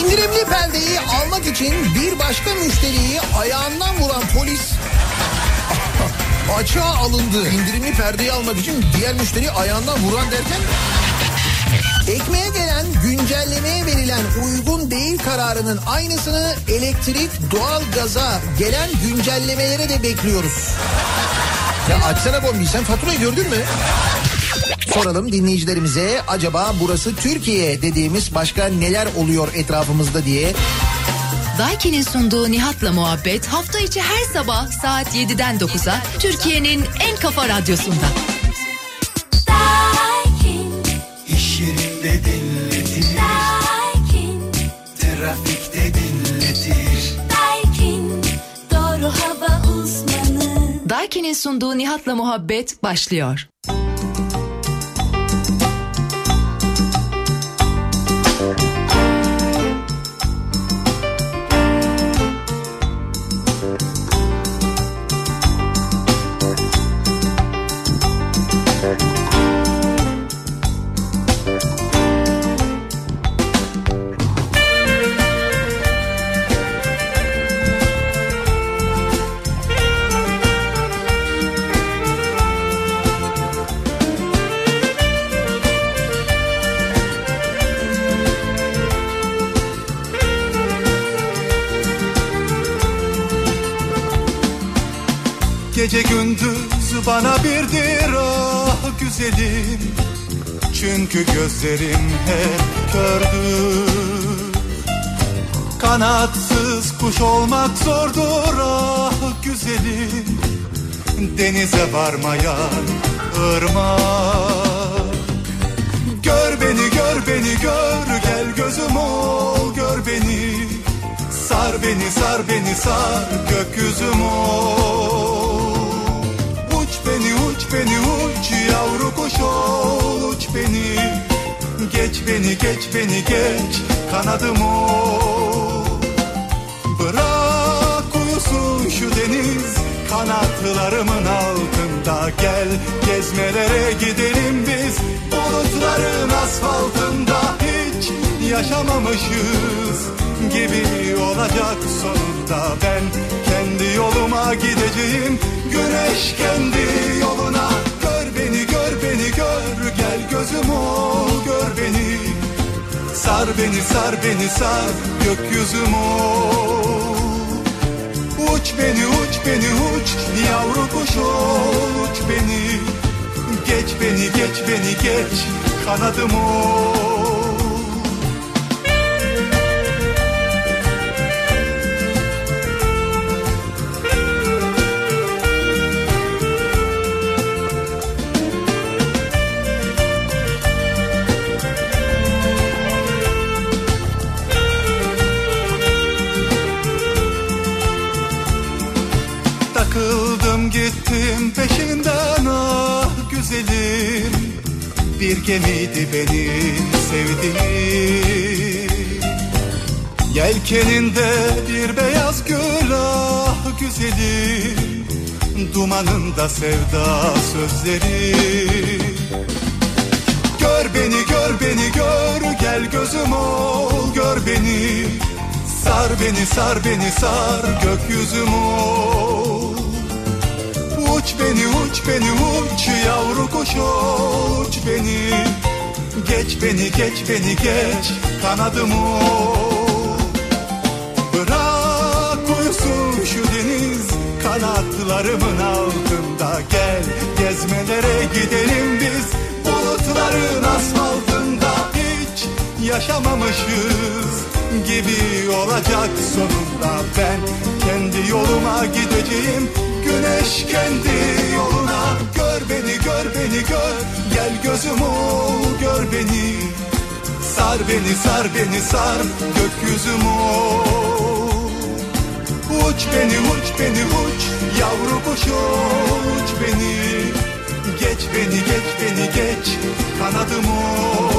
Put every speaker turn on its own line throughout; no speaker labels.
İndirimli perdeyi almak için bir başka müşteriyi ayağından vuran polis açığa alındı. İndirimli perdeyi almak için diğer müşteriyi ayağından vuran derken Ekmeğe gelen güncellemeye verilen uygun değil kararının aynısını elektrik, doğal gaza gelen güncellemelere de bekliyoruz. Ya açsana bombi sen faturayı gördün mü? Soralım dinleyicilerimize acaba burası Türkiye dediğimiz başka neler oluyor etrafımızda diye.
Daiki'nin sunduğu Nihat'la muhabbet hafta içi her sabah saat 7'den 9'a Türkiye'nin en kafa radyosunda.
İş yerinde dinletir. Trafikte dinletir.
doğru hava uzmanı. Daiki'nin sunduğu Nihat'la muhabbet başlıyor.
Gece gündüz bana birdir ah güzelim. Çünkü gözlerim hep kördür. Kanatsız kuş olmak zordur ah güzelim. Denize varmayan ırmak. Gör beni gör beni gör. Gel gözüm ol gör beni Sar beni sar beni sar gökyüzüm ol Uç beni uç beni uç yavru kuş ol uç beni Geç beni geç beni geç kanadım ol Bırak uyusun şu deniz kanatlarımın altında Gel. Gezmelere gidelim biz bulutların asfaltında Hiç yaşamamışız gibi olacak sonunda. Ben kendi yoluma gideceğim. Güneş kendi yoluna. Gör beni gör beni gör. Gel gözüm ol gör beni. Sar beni sar beni sar gökyüzüm ol Uç beni uç beni uç. Yavru kuş ol uç beni. Geç beni geç beni geç. Kanadım ol benim sevdiğim Yelkeninde bir beyaz gül ah güzelim Dumanında sevda sözleri. Gör beni gör beni gör gel gözüm ol gör beni. Sar beni sar beni sar gökyüzüm ol. Uç beni uç beni uç yavru kuş uç beni Geç beni geç beni geç. Kanadım ol Bırak uyusun şu deniz. Kanatlarımın altında Gel. Gezmelere gidelim biz. Bulutların asfaltında Hiç yaşamamışız gibi olacak sonunda Ben. Kendi yoluma gideceğim. Güneş kendi yoluna Gör beni gör beni gör. Gel gözüm ol gör beni. Sar beni sar beni sar. Gökyüzüm ol. Uç beni uç beni uç. Yavru kuş uç beni. Geç beni geç beni geç. Kanadım ol.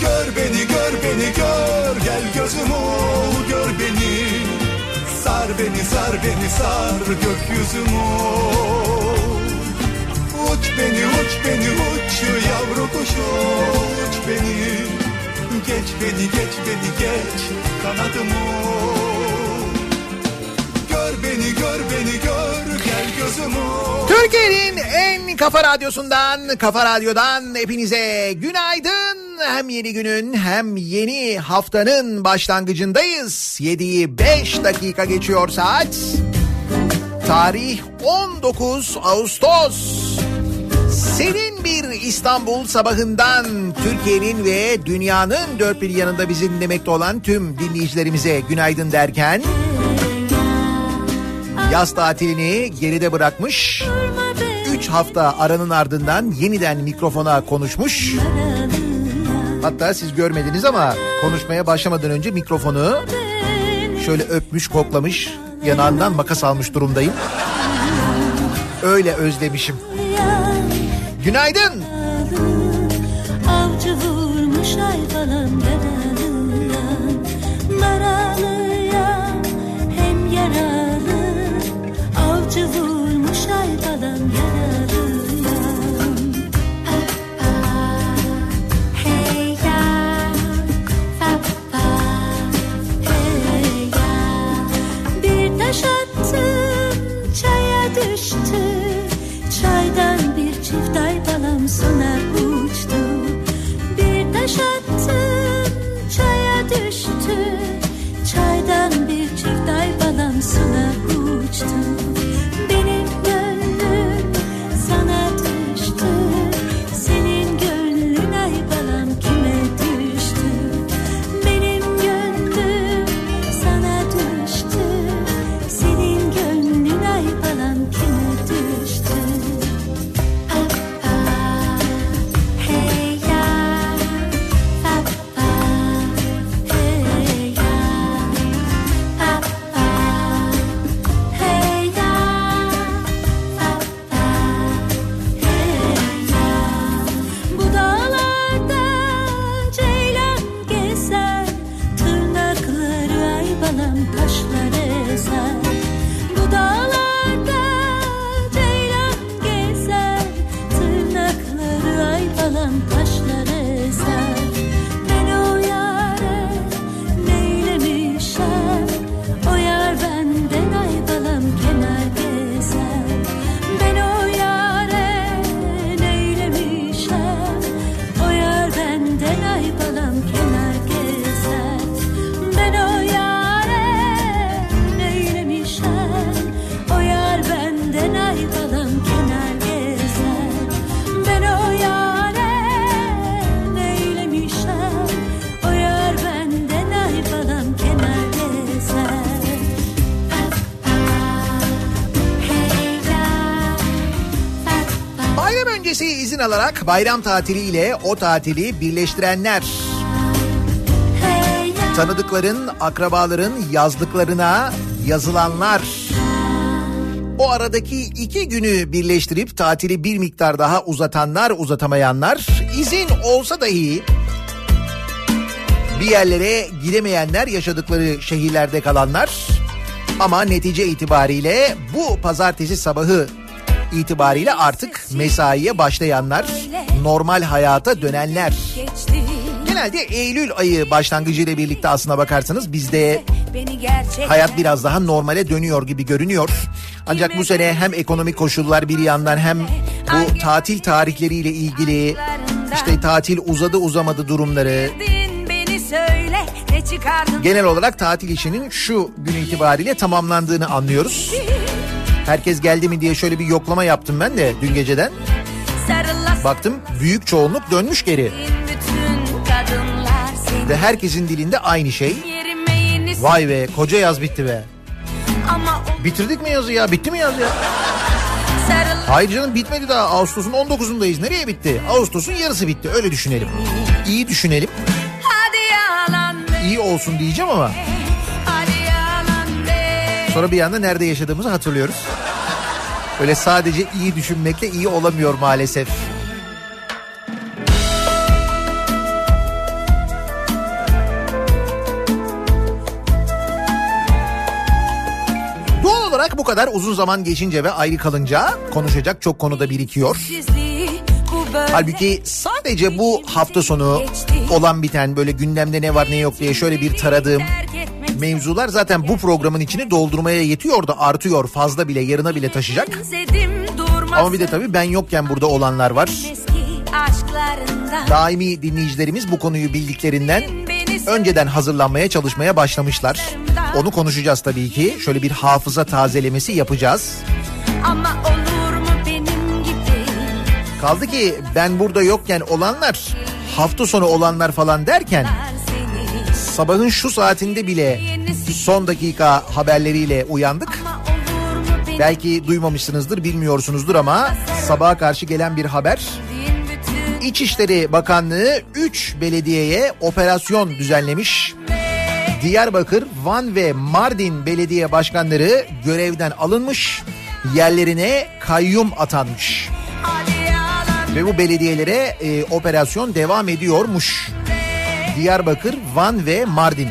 Gör beni gör beni gör. Gel gözüm ol gör beni. Sar beni sar beni sar. Gökyüzüm ol. Uç beni uç beni uç yavru kuş uç beni geç beni geç beni geç kanadımı Gör beni gör beni gör gel gözümü
Türkiye'nin en kafa radyosundan, kafa radyodan hepinize günaydın. Hem yeni günün hem yeni haftanın başlangıcındayız. 7'yi 5 dakika geçiyor saat. Tarih 19 Ağustos. Senin bir İstanbul sabahından Türkiye'nin ve dünyanın dört bir yanında bizi dinlemekte olan tüm dinleyicilerimize günaydın derken yaz tatilini geride bırakmış 3 hafta aranın ardından yeniden mikrofona konuşmuş. Hatta siz görmediniz ama konuşmaya başlamadan önce mikrofonu şöyle öpmüş, koklamış, yanağından makas almış durumdayım. Öyle özlemişim. Günaydın.
Avcı vurmuş ay falan
alarak bayram tatiliyle o tatili birleştirenler. Tanıdıkların, akrabaların yazdıklarına yazılanlar. O aradaki iki günü birleştirip tatili bir miktar daha uzatanlar, uzatamayanlar, izin olsa dahi bir yerlere gidemeyenler, yaşadıkları şehirlerde kalanlar ama netice itibariyle bu pazartesi sabahı itibariyle artık mesaiye başlayanlar, normal hayata dönenler. Genelde Eylül ayı başlangıcıyla birlikte aslına bakarsanız bizde hayat biraz daha normale dönüyor gibi görünüyor. Ancak bu sene hem ekonomik koşullar bir yandan hem bu tatil tarihleriyle ilgili işte tatil uzadı uzamadı durumları genel olarak tatil işinin şu gün itibariyle tamamlandığını anlıyoruz. Herkes geldi mi diye şöyle bir yoklama yaptım ben de dün geceden. Baktım büyük çoğunluk dönmüş geri ve herkesin dilinde aynı şey. Vay be koca yaz bitti be. Bitirdik mi yazı ya? Bitti mi yaz ya? Hayır canım bitmedi daha. Ağustos'un 19'undayız. Nereye bitti? Ağustos'un yarısı bitti. Öyle düşünelim. İyi düşünelim. İyi olsun diyeceğim ama sonra bir anda nerede yaşadığımızı hatırlıyoruz. Öyle sadece iyi düşünmekle iyi olamıyor maalesef. Doğal bu kadar uzun zaman geçince ve ayrı kalınca konuşacak çok konuda birikiyor. Halbuki sadece bu hafta sonu olan biten böyle gündemde ne var ne yok diye şöyle bir taradığım mevzular zaten bu programın içini doldurmaya yetiyor da artıyor fazla bile yarına bile taşıyacak. Ama bir de tabii ben yokken burada olanlar var. Daimi dinleyicilerimiz bu konuyu bildiklerinden önceden hazırlanmaya çalışmaya başlamışlar. Onu konuşacağız tabii ki. Şöyle bir hafıza tazelemesi yapacağız. Ama olur mu benim gibi? Kaldı ki ben burada yokken olanlar, hafta sonu olanlar falan derken sabahın şu saatinde bile son dakika haberleriyle uyandık. Belki duymamışsınızdır, bilmiyorsunuzdur ama sabaha karşı gelen bir haber. İçişleri Bakanlığı 3 belediyeye operasyon düzenlemiş. Diyarbakır, Van ve Mardin belediye başkanları görevden alınmış, yerlerine kayyum atanmış. Ve bu belediyelere e, operasyon devam ediyormuş. Diyarbakır, Van ve Mardin.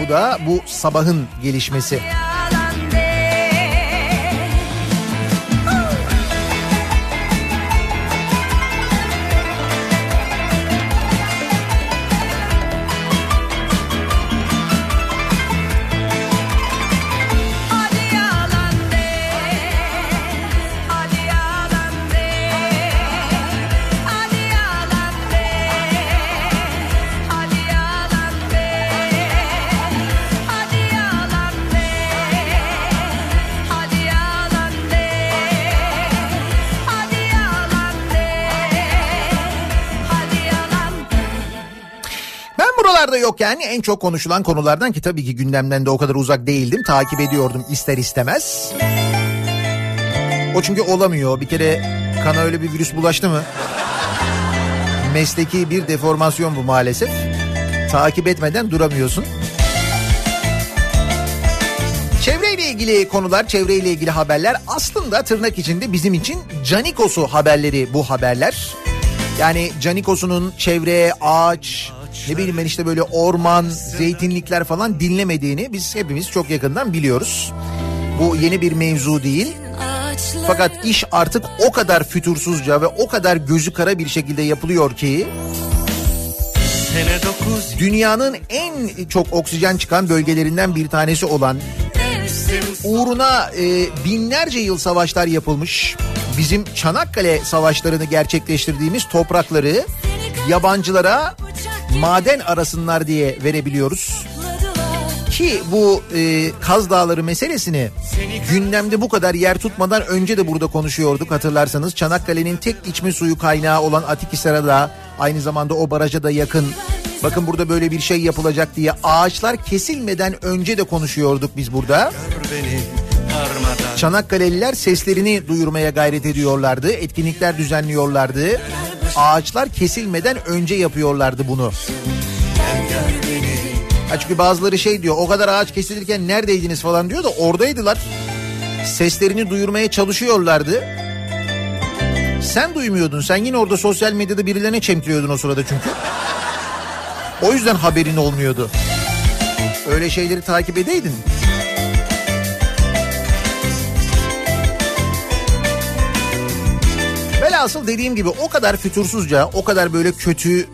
Bu da bu sabahın gelişmesi. Buralarda yokken en çok konuşulan konulardan ki tabii ki gündemden de o kadar uzak değildim. Takip ediyordum ister istemez. O çünkü olamıyor. Bir kere kana öyle bir virüs bulaştı mı? Mesleki bir deformasyon bu maalesef. Takip etmeden duramıyorsun. Çevreyle ilgili konular, çevreyle ilgili haberler aslında tırnak içinde bizim için Canikos'u haberleri bu haberler. Yani Canikos'unun çevre, ağaç, ne bileyim ben işte böyle orman, zeytinlikler falan dinlemediğini biz hepimiz çok yakından biliyoruz. Bu yeni bir mevzu değil. Fakat iş artık o kadar fütursuzca ve o kadar gözü kara bir şekilde yapılıyor ki dünyanın en çok oksijen çıkan bölgelerinden bir tanesi olan uğruna e, binlerce yıl savaşlar yapılmış bizim Çanakkale savaşlarını gerçekleştirdiğimiz toprakları yabancılara maden arasınlar diye verebiliyoruz. Ki bu e, Kaz Dağları meselesini gündemde bu kadar yer tutmadan önce de burada konuşuyorduk hatırlarsanız. Çanakkale'nin tek içme suyu kaynağı olan Atikhisar'a da aynı zamanda o baraja da yakın. Bakın burada böyle bir şey yapılacak diye ağaçlar kesilmeden önce de konuşuyorduk biz burada. Çanakkale'liler seslerini duyurmaya gayret ediyorlardı. Etkinlikler düzenliyorlardı. Ağaçlar kesilmeden önce yapıyorlardı bunu. Ha çünkü bazıları şey diyor o kadar ağaç kesilirken neredeydiniz falan diyor da oradaydılar. Seslerini duyurmaya çalışıyorlardı. Sen duymuyordun. Sen yine orada sosyal medyada birilerine çemkiriyordun o sırada çünkü. O yüzden haberin olmuyordu. Öyle şeyleri takip edeydin. Velhasıl dediğim gibi o kadar fütursuzca, o kadar böyle kötü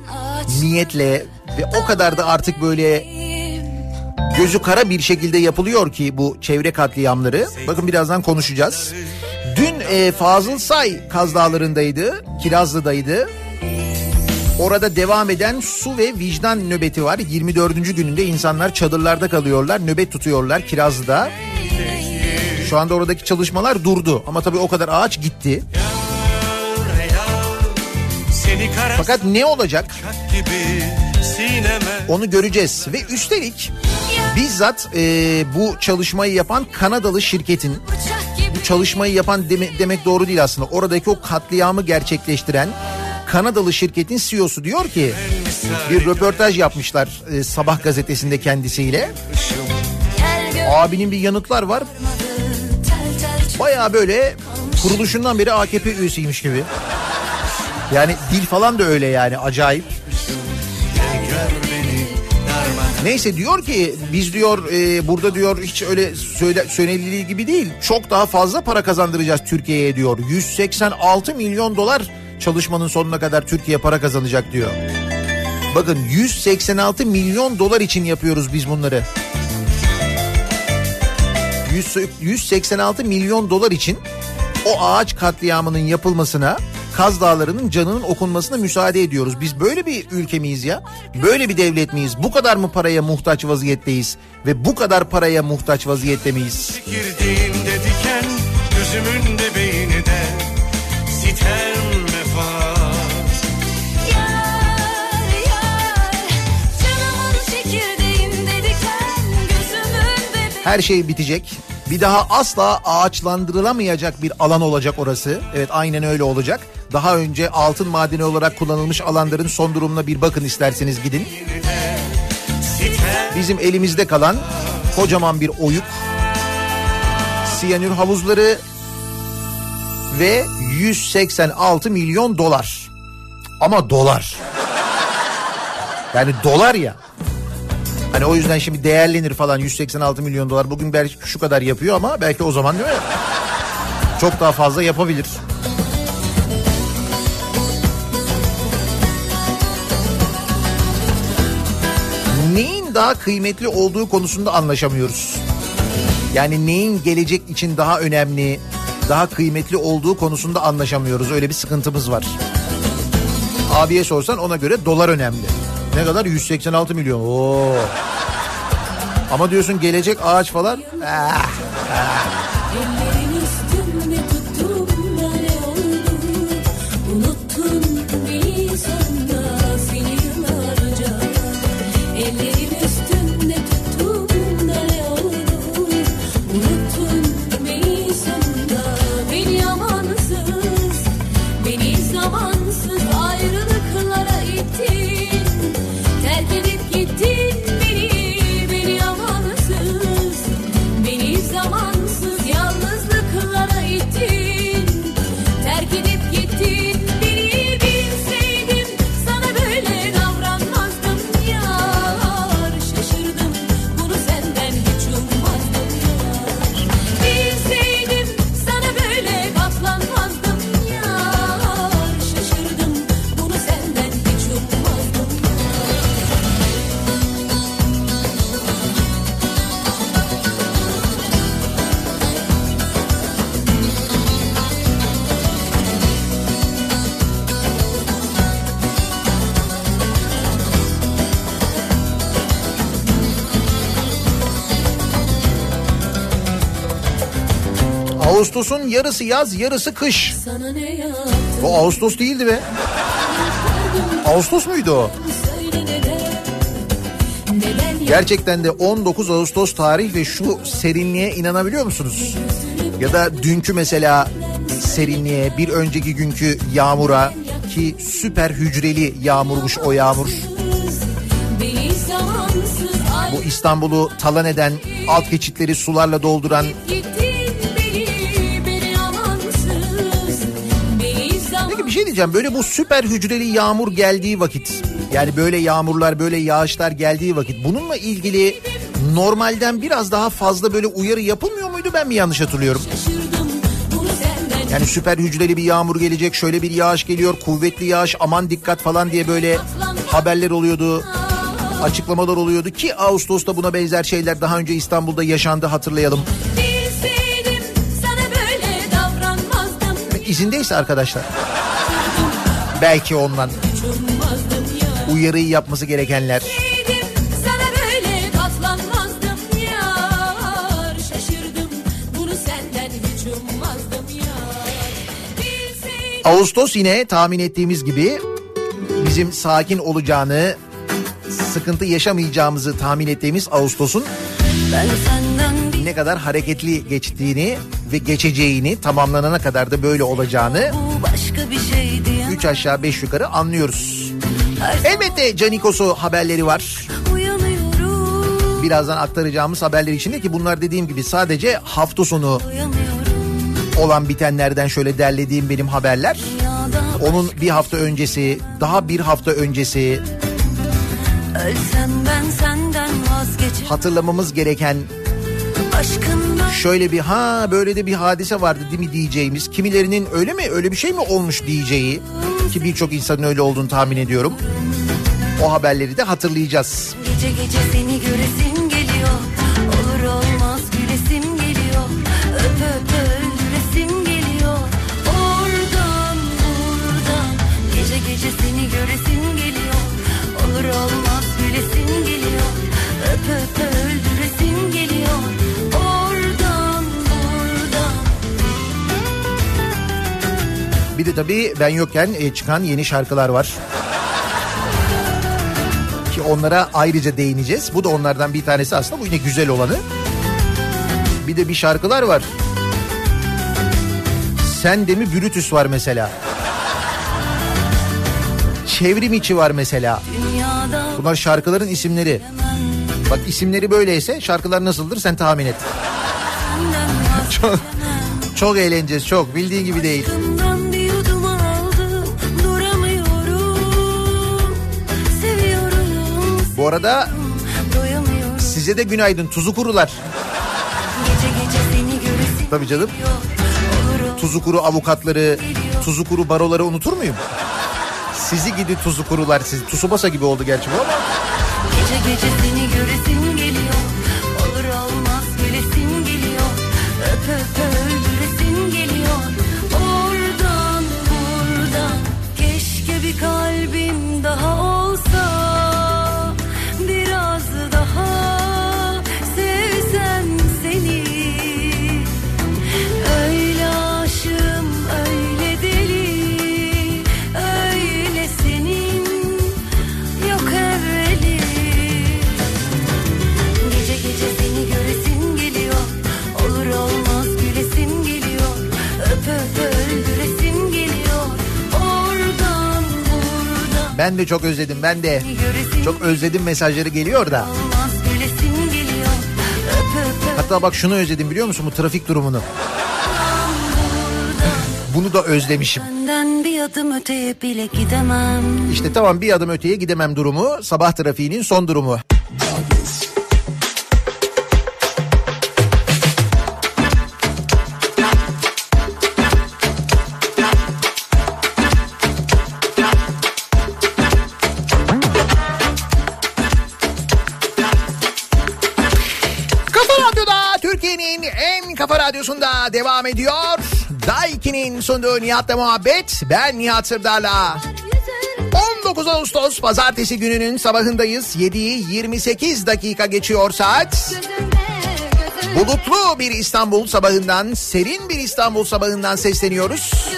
niyetle ve o kadar da artık böyle gözü kara bir şekilde yapılıyor ki bu çevre katliamları. Bakın birazdan konuşacağız. Dün e, Fazıl Say Kaz Dağları'ndaydı, Kirazlı'daydı. Orada devam eden su ve vicdan nöbeti var. 24. gününde insanlar çadırlarda kalıyorlar, nöbet tutuyorlar Kirazlı'da. Şu anda oradaki çalışmalar durdu ama tabii o kadar ağaç gitti. Fakat ne olacak? Onu göreceğiz ve üstelik bizzat e, bu çalışmayı yapan Kanadalı şirketin bu çalışmayı yapan deme, demek doğru değil aslında. Oradaki o katliamı gerçekleştiren Kanadalı şirketin CEO'su diyor ki bir röportaj yapmışlar e, Sabah gazetesinde kendisiyle. Abinin bir yanıtlar var. Baya böyle kuruluşundan beri AKP üyesiymiş gibi. Yani dil falan da öyle yani acayip. Neyse diyor ki biz diyor e, burada diyor hiç öyle söyle, söylenildiği gibi değil. Çok daha fazla para kazandıracağız Türkiye'ye diyor. 186 milyon dolar çalışmanın sonuna kadar Türkiye para kazanacak diyor. Bakın 186 milyon dolar için yapıyoruz biz bunları. 100 186 milyon dolar için o ağaç katliamının yapılmasına Kaz Dağları'nın canının okunmasına müsaade ediyoruz. Biz böyle bir ülke miyiz ya? Böyle bir devlet miyiz? Bu kadar mı paraya muhtaç vaziyetteyiz? Ve bu kadar paraya muhtaç vaziyette miyiz?
Girdiğimde diken gözümün de sitem vefat
gözümün bebeği
Her şey bitecek. Bir daha asla ağaçlandırılamayacak bir alan olacak orası. Evet aynen öyle olacak. Daha önce altın madeni olarak kullanılmış alanların son durumuna bir bakın isterseniz gidin. Bizim elimizde kalan kocaman bir oyuk, siyanür havuzları ve 186 milyon dolar. Ama dolar. Yani dolar ya. Hani o yüzden şimdi değerlenir falan 186 milyon dolar. Bugün belki şu kadar yapıyor ama belki o zaman değil mi? Çok daha fazla yapabilir. Neyin daha kıymetli olduğu konusunda anlaşamıyoruz. Yani neyin gelecek için daha önemli, daha kıymetli olduğu konusunda anlaşamıyoruz. Öyle bir sıkıntımız var. Abiye sorsan ona göre dolar önemli. Ne kadar? 186 milyon. Oo. Ama diyorsun gelecek ağaç falan. Ah.
Ellerin
Ağustos'un yarısı yaz yarısı kış. O Ağustos değildi be. Ağustos muydu o? Gerçekten de 19 Ağustos tarih ve şu serinliğe inanabiliyor musunuz? Ya da dünkü mesela serinliğe, bir önceki günkü yağmura ki süper hücreli yağmurmuş o yağmur. Bu İstanbul'u talan eden, alt geçitleri sularla dolduran diyeceğim böyle bu süper hücreli yağmur geldiği vakit yani böyle yağmurlar böyle yağışlar geldiği vakit bununla ilgili normalden biraz daha fazla böyle uyarı yapılmıyor muydu ben mi yanlış hatırlıyorum? Yani süper hücreli bir yağmur gelecek şöyle bir yağış geliyor kuvvetli yağış aman dikkat falan diye böyle haberler oluyordu açıklamalar oluyordu ki Ağustos'ta buna benzer şeyler daha önce İstanbul'da yaşandı hatırlayalım.
Davranmazdım
İzindeyse arkadaşlar belki ondan uyarıyı yapması gerekenler. Ağustos yine tahmin ettiğimiz gibi bizim sakin olacağını, sıkıntı yaşamayacağımızı tahmin ettiğimiz Ağustos'un ne kadar hareketli geçtiğini ve geçeceğini tamamlanana kadar da böyle olacağını 3 aşağı 5 yukarı anlıyoruz. Elbette Canikos'u haberleri var. Birazdan aktaracağımız haberler içinde ki bunlar dediğim gibi sadece hafta sonu olan bitenlerden şöyle derlediğim benim haberler. Onun bir hafta öncesi, daha bir hafta öncesi, Hatırlamamız gereken şöyle bir ha böyle de bir hadise vardı değil mi diyeceğimiz. Kimilerinin öyle mi öyle bir şey mi olmuş diyeceği ki birçok insanın öyle olduğunu tahmin ediyorum. O haberleri de hatırlayacağız.
Gece gece seni göresim
de tabii ben yokken e, çıkan yeni şarkılar var. Ki onlara ayrıca değineceğiz. Bu da onlardan bir tanesi aslında. Bu yine güzel olanı. Bir de bir şarkılar var. Sen de mi Brutus var mesela. Çevrim içi var mesela. Bunlar şarkıların isimleri. Bak isimleri böyleyse şarkılar nasıldır sen tahmin et.
vazgeçemem
Çok eğleneceğiz çok bildiğin gibi değil.
Aklımdan
Bu arada size de günaydın tuzu kurular. Tabii canım. Tuzu kuru avukatları, tuzu kuru baroları unutur muyum? Sizi gidi tuzu kurular sizi. Tsubasa gibi oldu gerçi bu ama.
Gece gece seni göresim
Ben de çok özledim ben de. Çok özledim mesajları geliyor da. Hatta bak şunu özledim biliyor musun bu trafik durumunu. Bunu da özlemişim.
Bir adım öteye bile gidemem
İşte tamam bir adım öteye gidemem durumu. Sabah trafiğinin son durumu. Radyosunda devam ediyor. Daiki'nin sunduğu Nihat'la muhabbet. Ben Nihat Sırdar'la. 19 Ağustos pazartesi gününün sabahındayız. 7'yi 28 dakika geçiyor saat. Bulutlu bir İstanbul sabahından, serin bir İstanbul sabahından sesleniyoruz.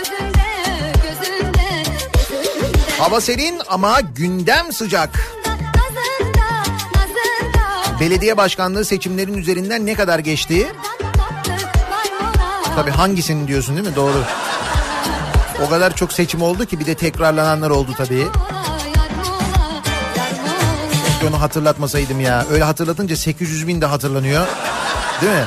Hava serin ama gündem sıcak. Belediye başkanlığı seçimlerin üzerinden ne kadar geçti? Tabii hangisinin diyorsun değil mi? Doğru. O kadar çok seçim oldu ki bir de tekrarlananlar oldu tabii. Keşke onu hatırlatmasaydım ya. Öyle hatırlatınca 800 bin de hatırlanıyor. Değil mi?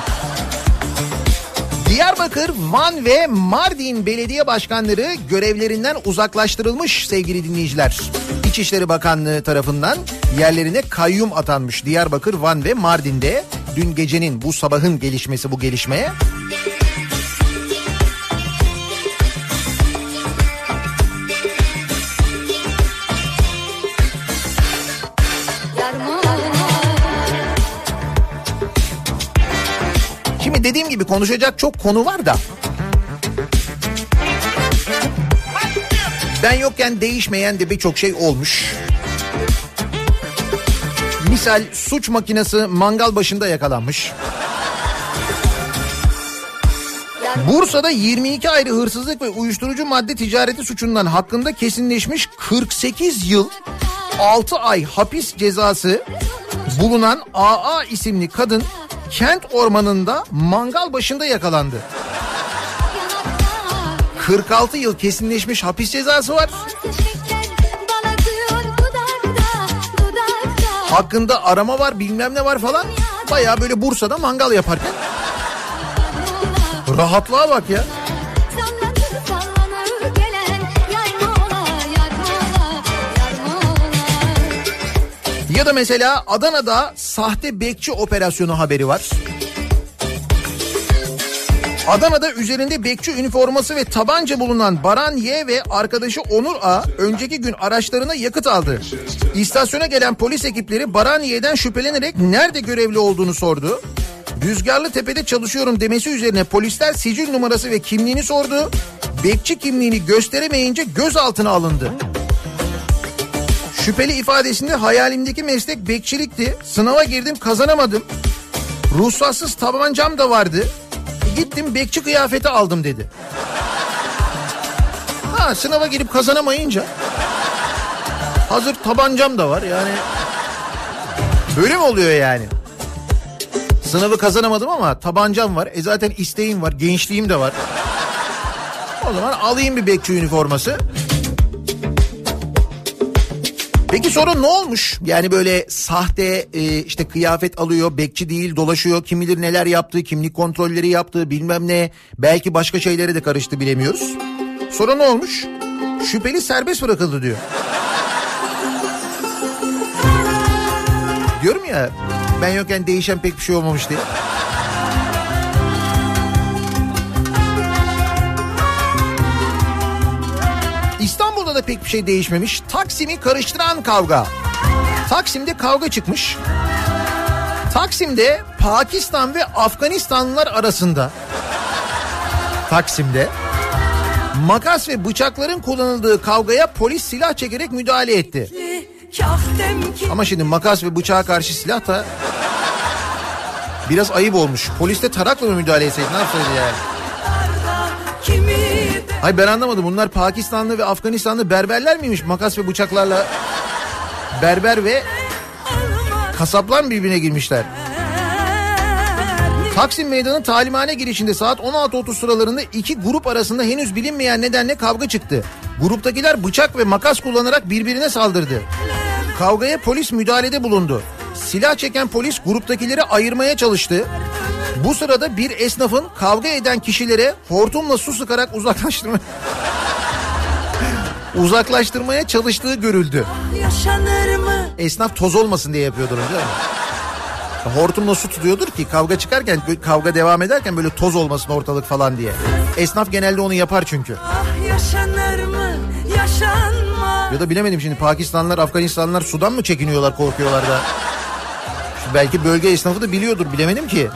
Diyarbakır, Van ve Mardin belediye başkanları görevlerinden uzaklaştırılmış sevgili dinleyiciler. İçişleri Bakanlığı tarafından yerlerine kayyum atanmış Diyarbakır, Van ve Mardin'de. Dün gecenin bu sabahın gelişmesi bu gelişmeye. Şimdi dediğim gibi konuşacak çok konu var da. Ben yokken değişmeyen de birçok şey olmuş. Misal suç makinesi mangal başında yakalanmış. Bursa'da 22 ayrı hırsızlık ve uyuşturucu madde ticareti suçundan hakkında kesinleşmiş 48 yıl 6 ay hapis cezası bulunan AA isimli kadın kent ormanında mangal başında yakalandı. 46 yıl kesinleşmiş hapis cezası var. Hakkında arama var bilmem ne var falan. Baya böyle Bursa'da mangal yaparken. Rahatlığa bak ya. Ya da mesela Adana'da sahte bekçi operasyonu haberi var. Adana'da üzerinde bekçi üniforması ve tabanca bulunan Baran Y ve arkadaşı Onur A önceki gün araçlarına yakıt aldı. İstasyona gelen polis ekipleri Baran Y'den şüphelenerek nerede görevli olduğunu sordu. Rüzgarlı Tepe'de çalışıyorum demesi üzerine polisler sicil numarası ve kimliğini sordu. Bekçi kimliğini gösteremeyince gözaltına alındı. Şüpheli ifadesinde hayalimdeki meslek bekçilikti. Sınava girdim kazanamadım. Ruhsatsız tabancam da vardı. Gittim bekçi kıyafeti aldım dedi. Ha sınava girip kazanamayınca hazır tabancam da var yani. Böyle mi oluyor yani? Sınavı kazanamadım ama tabancam var. E zaten isteğim var, gençliğim de var. O zaman alayım bir bekçi üniforması. Peki sonra ne olmuş? Yani böyle sahte e, işte kıyafet alıyor, bekçi değil dolaşıyor. Kim bilir neler yaptığı, kimlik kontrolleri yaptığı bilmem ne. Belki başka şeylere de karıştı bilemiyoruz. Sonra ne olmuş? Şüpheli serbest bırakıldı diyor. Diyorum ya ben yokken değişen pek bir şey olmamış diye. Da pek bir şey değişmemiş. Taksim'i karıştıran kavga. Taksim'de kavga çıkmış. Taksim'de Pakistan ve Afganistanlılar arasında Taksim'de makas ve bıçakların kullanıldığı kavgaya polis silah çekerek müdahale etti. Ama şimdi makas ve bıçağa karşı silah da biraz ayıp olmuş. Polis de tarakla mı müdahale etseydi ne yapsaydı yani? Hayır ben anlamadım. Bunlar Pakistanlı ve Afganistanlı berberler miymiş? Makas ve bıçaklarla berber ve kasaplar birbirine girmişler? Taksim Meydanı talimhane girişinde saat 16.30 sıralarında iki grup arasında henüz bilinmeyen nedenle kavga çıktı. Gruptakiler bıçak ve makas kullanarak birbirine saldırdı. Kavgaya polis müdahalede bulundu. Silah çeken polis gruptakileri ayırmaya çalıştı. Bu sırada bir esnafın kavga eden kişilere hortumla su sıkarak uzaklaştırma uzaklaştırmaya çalıştığı görüldü.
Yaşanır mı?
Esnaf toz olmasın diye yapıyordur değil mi? Hortumla su tutuyordur ki kavga çıkarken kavga devam ederken böyle toz olmasın ortalık falan diye. Esnaf genelde onu yapar çünkü.
Ah yaşanır mı? Yaşanmaz.
Ya da bilemedim şimdi Pakistanlılar Afganistanlılar sudan mı çekiniyorlar korkuyorlar da. Belki bölge esnafı da biliyordur bilemedim ki.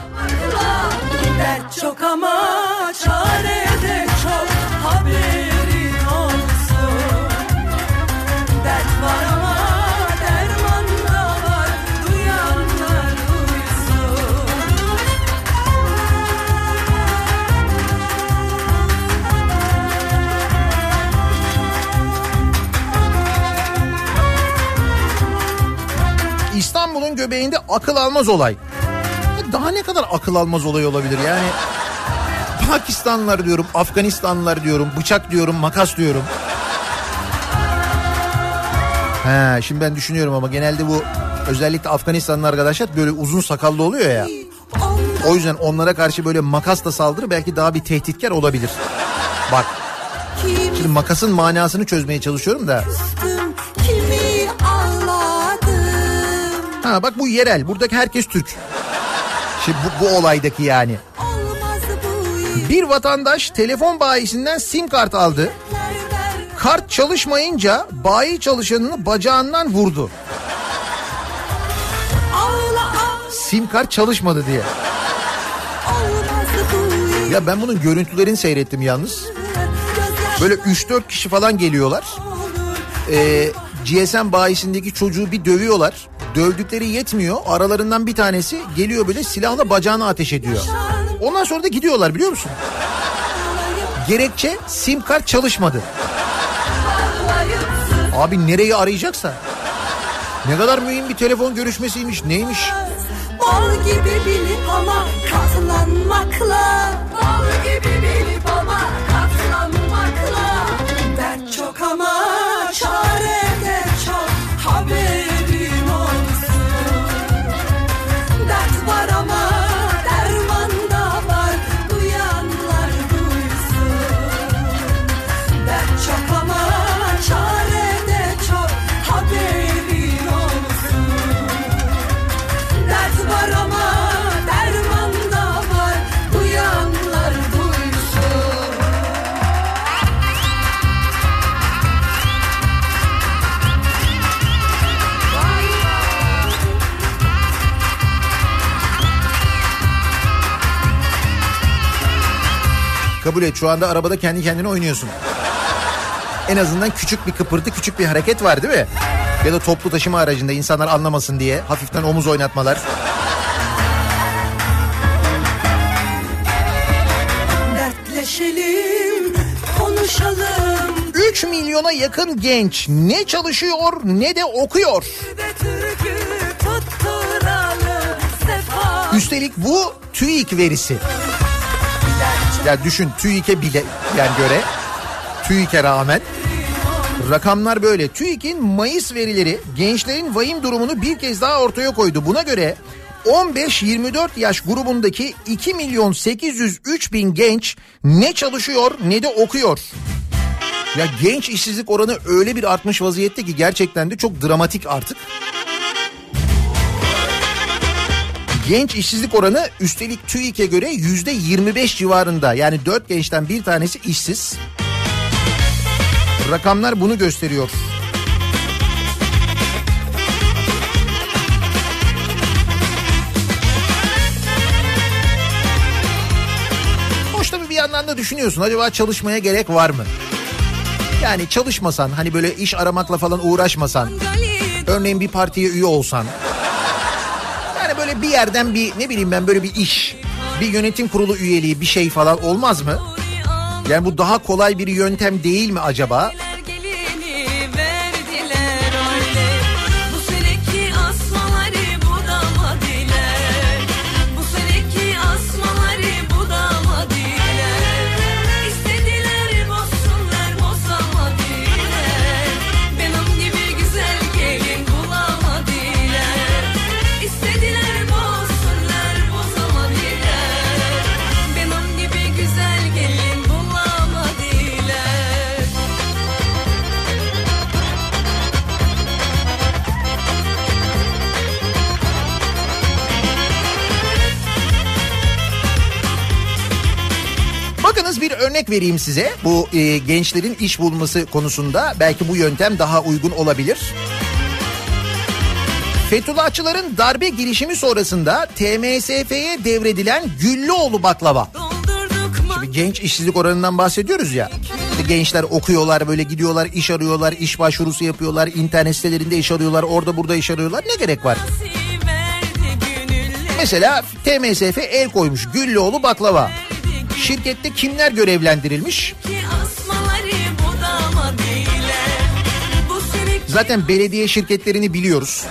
İstanbul'un göbeğinde akıl almaz olay. Ya Daha ne kadar akıl almaz olay olabilir yani? Pakistanlılar diyorum, Afganistanlılar diyorum, bıçak diyorum, makas diyorum. He, şimdi ben düşünüyorum ama genelde bu özellikle Afganistanlı arkadaşlar böyle uzun sakallı oluyor ya. O yüzden onlara karşı böyle makasla saldırı belki daha bir tehditkar olabilir. Bak şimdi makasın manasını çözmeye çalışıyorum da. Ha bak bu yerel. Buradaki herkes Türk. Şimdi bu, bu olaydaki yani. Bir vatandaş telefon bayisinden sim kart aldı. Kart çalışmayınca bayi çalışanını bacağından vurdu. Sim kart çalışmadı diye. Ya ben bunun görüntülerini seyrettim yalnız. Böyle 3-4 kişi falan geliyorlar. Ee, GSM bayisindeki çocuğu bir dövüyorlar. Dövdükleri yetmiyor. Aralarından bir tanesi geliyor böyle silahla bacağına ateş ediyor. Ondan sonra da gidiyorlar biliyor musun? Gerekçe sim kart çalışmadı. Abi nereyi arayacaksa. Ne kadar mühim bir telefon görüşmesiymiş neymiş?
Bal gibi bilip ama katlanmakla Bal gibi bilip ama katlanmakla Dert çok ama çare
Kabul et şu anda arabada kendi kendine oynuyorsun. En azından küçük bir kıpırtı, küçük bir hareket var değil mi? Ya da toplu taşıma aracında insanlar anlamasın diye hafiften omuz oynatmalar. 3 milyona yakın genç ne çalışıyor ne de okuyor. Üstelik bu TÜİK verisi. Ya düşün TÜİK'e bile yani göre TÜİK'e rağmen rakamlar böyle. TÜİK'in Mayıs verileri gençlerin vahim durumunu bir kez daha ortaya koydu. Buna göre 15-24 yaş grubundaki 2 milyon 803 bin genç ne çalışıyor ne de okuyor. Ya genç işsizlik oranı öyle bir artmış vaziyette ki gerçekten de çok dramatik artık. Genç işsizlik oranı üstelik TÜİK'e göre yüzde 25 civarında. Yani 4 gençten bir tanesi işsiz. Rakamlar bunu gösteriyor. Hoş tabii bir yandan da düşünüyorsun acaba çalışmaya gerek var mı? Yani çalışmasan hani böyle iş aramakla falan uğraşmasan örneğin bir partiye üye olsan böyle bir yerden bir ne bileyim ben böyle bir iş bir yönetim kurulu üyeliği bir şey falan olmaz mı? Yani bu daha kolay bir yöntem değil mi acaba? Örnek vereyim size. Bu e, gençlerin iş bulması konusunda belki bu yöntem daha uygun olabilir. Fethullahçıların darbe girişimi sonrasında TMSF'ye devredilen Güllüoğlu baklava. Şimdi genç işsizlik oranından bahsediyoruz ya. Gençler okuyorlar böyle gidiyorlar iş arıyorlar iş başvurusu yapıyorlar internet sitelerinde iş arıyorlar orada burada iş arıyorlar ne gerek var? Mesela TMSF el koymuş Güllüoğlu baklava. Şirkette kimler görevlendirilmiş? Zaten belediye şirketlerini biliyoruz.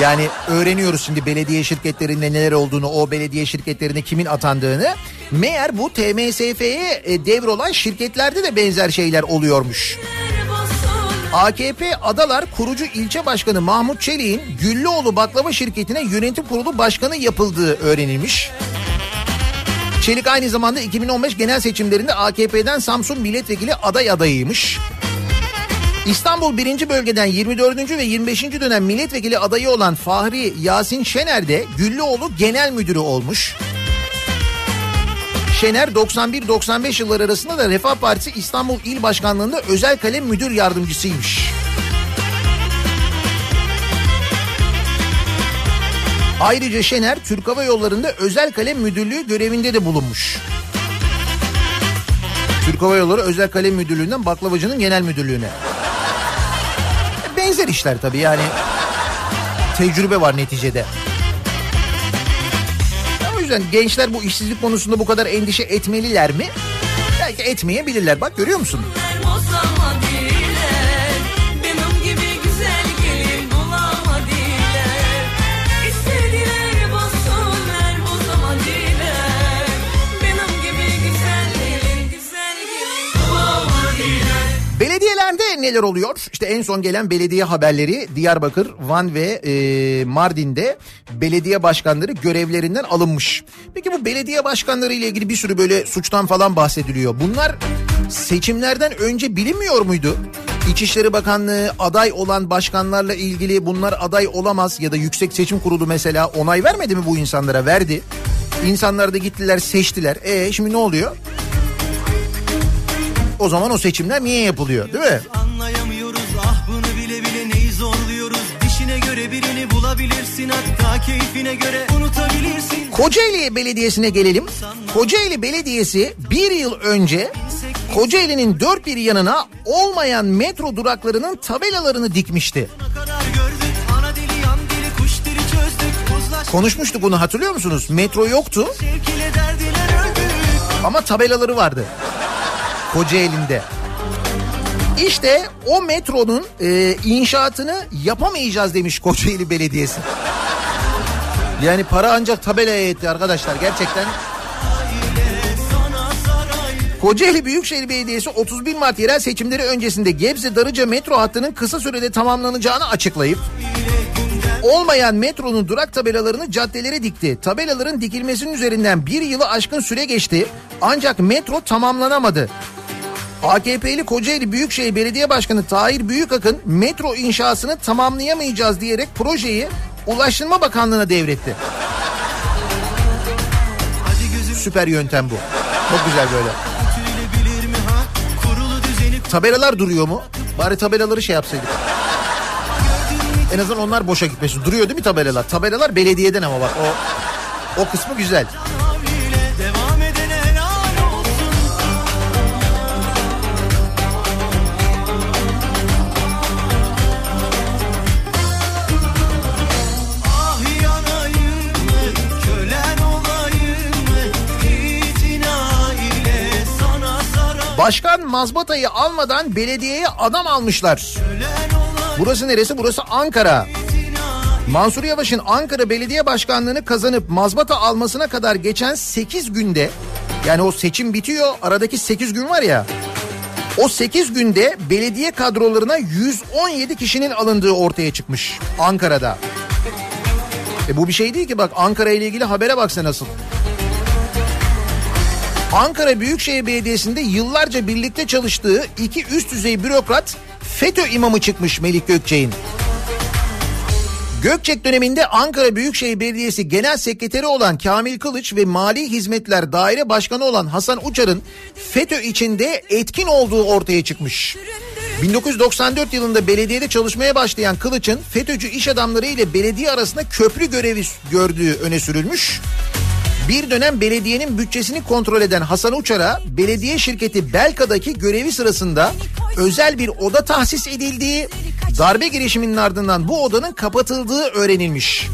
Yani öğreniyoruz şimdi belediye şirketlerinde neler olduğunu, o belediye şirketlerine kimin atandığını. Meğer bu TMSF'ye e, devrolan şirketlerde de benzer şeyler oluyormuş. AKP Adalar kurucu ilçe başkanı Mahmut Çelik'in Güllüoğlu Baklava Şirketi'ne yönetim kurulu başkanı yapıldığı öğrenilmiş. Çelik aynı zamanda 2015 genel seçimlerinde AKP'den Samsun milletvekili aday adayıymış. İstanbul 1. bölgeden 24. ve 25. dönem milletvekili adayı olan Fahri Yasin Şener de Güllüoğlu genel müdürü olmuş. Şener 91-95 yılları arasında da Refah Partisi İstanbul İl Başkanlığı'nda özel kalem müdür yardımcısıymış. Ayrıca Şener Türk Hava Yolları'nda özel kalem müdürlüğü görevinde de bulunmuş. Türk Hava Yolları Özel Kalem Müdürlüğü'nden baklavacının genel müdürlüğüne. Benzer işler tabii yani. Tecrübe var neticede. O yüzden gençler bu işsizlik konusunda bu kadar endişe etmeliler mi? Belki etmeyebilirler. Bak görüyor musun? Neler oluyor? İşte en son gelen belediye haberleri Diyarbakır, Van ve e, Mardin'de belediye başkanları görevlerinden alınmış. Peki bu belediye başkanları ile ilgili bir sürü böyle suçtan falan bahsediliyor. Bunlar seçimlerden önce bilinmiyor muydu? İçişleri Bakanlığı aday olan başkanlarla ilgili bunlar aday olamaz ya da Yüksek Seçim Kurulu mesela onay vermedi mi bu insanlara? Verdi. İnsanlar da gittiler seçtiler. E şimdi ne oluyor? O zaman o seçimler niye yapılıyor değil mi? Anlayamıyoruz ah bunu bile bile neyi zorluyoruz dişine göre
birini bulabilirsin hatta keyfine göre unutabilirsin.
Kocaeli Belediyesi'ne gelelim. Kocaeli Belediyesi bir yıl önce Kocaeli'nin dört bir yanına olmayan metro duraklarının tabelalarını dikmişti. Konuşmuştuk bunu hatırlıyor musunuz? Metro yoktu ama tabelaları vardı. Kocaeli'nde. İşte o metronun e, inşaatını yapamayacağız demiş Kocaeli Belediyesi. Yani para ancak tabelaya yetti arkadaşlar gerçekten. Kocaeli Büyükşehir Belediyesi 31 Mart yerel seçimleri öncesinde Gebze Darıca metro hattının kısa sürede tamamlanacağını açıklayıp olmayan metronun durak tabelalarını caddelere dikti. Tabelaların dikilmesinin üzerinden bir yılı aşkın süre geçti ancak metro tamamlanamadı. AKP'li Kocaeli Büyükşehir Belediye Başkanı Tahir Büyükakın metro inşasını tamamlayamayacağız diyerek projeyi Ulaştırma Bakanlığı'na devretti. Süper yöntem bu. Çok güzel böyle. Tabelalar duruyor mu? Bari tabelaları şey yapsaydık. En azından onlar boşa gitmesin. Duruyor değil mi tabelalar? Tabelalar belediyeden ama bak o o kısmı güzel. Başkan mazbatayı almadan belediyeye adam almışlar. Burası neresi? Burası Ankara. Mansur Yavaş'ın Ankara Belediye Başkanlığı'nı kazanıp mazbata almasına kadar geçen 8 günde yani o seçim bitiyor aradaki 8 gün var ya o 8 günde belediye kadrolarına 117 kişinin alındığı ortaya çıkmış Ankara'da. E bu bir şey değil ki bak Ankara ile ilgili habere baksa nasıl. Ankara Büyükşehir Belediyesi'nde yıllarca birlikte çalıştığı iki üst düzey bürokrat FETÖ imamı çıkmış Melik Gökçek'in. Gökçek döneminde Ankara Büyükşehir Belediyesi Genel Sekreteri olan Kamil Kılıç ve Mali Hizmetler Daire Başkanı olan Hasan Uçar'ın FETÖ içinde etkin olduğu ortaya çıkmış. 1994 yılında belediyede çalışmaya başlayan Kılıç'ın FETÖ'cü iş adamları ile belediye arasında köprü görevi gördüğü öne sürülmüş. Bir dönem belediyenin bütçesini kontrol eden Hasan Uçar'a belediye şirketi Belka'daki görevi sırasında özel bir oda tahsis edildiği, darbe girişiminin ardından bu odanın kapatıldığı öğrenilmiş.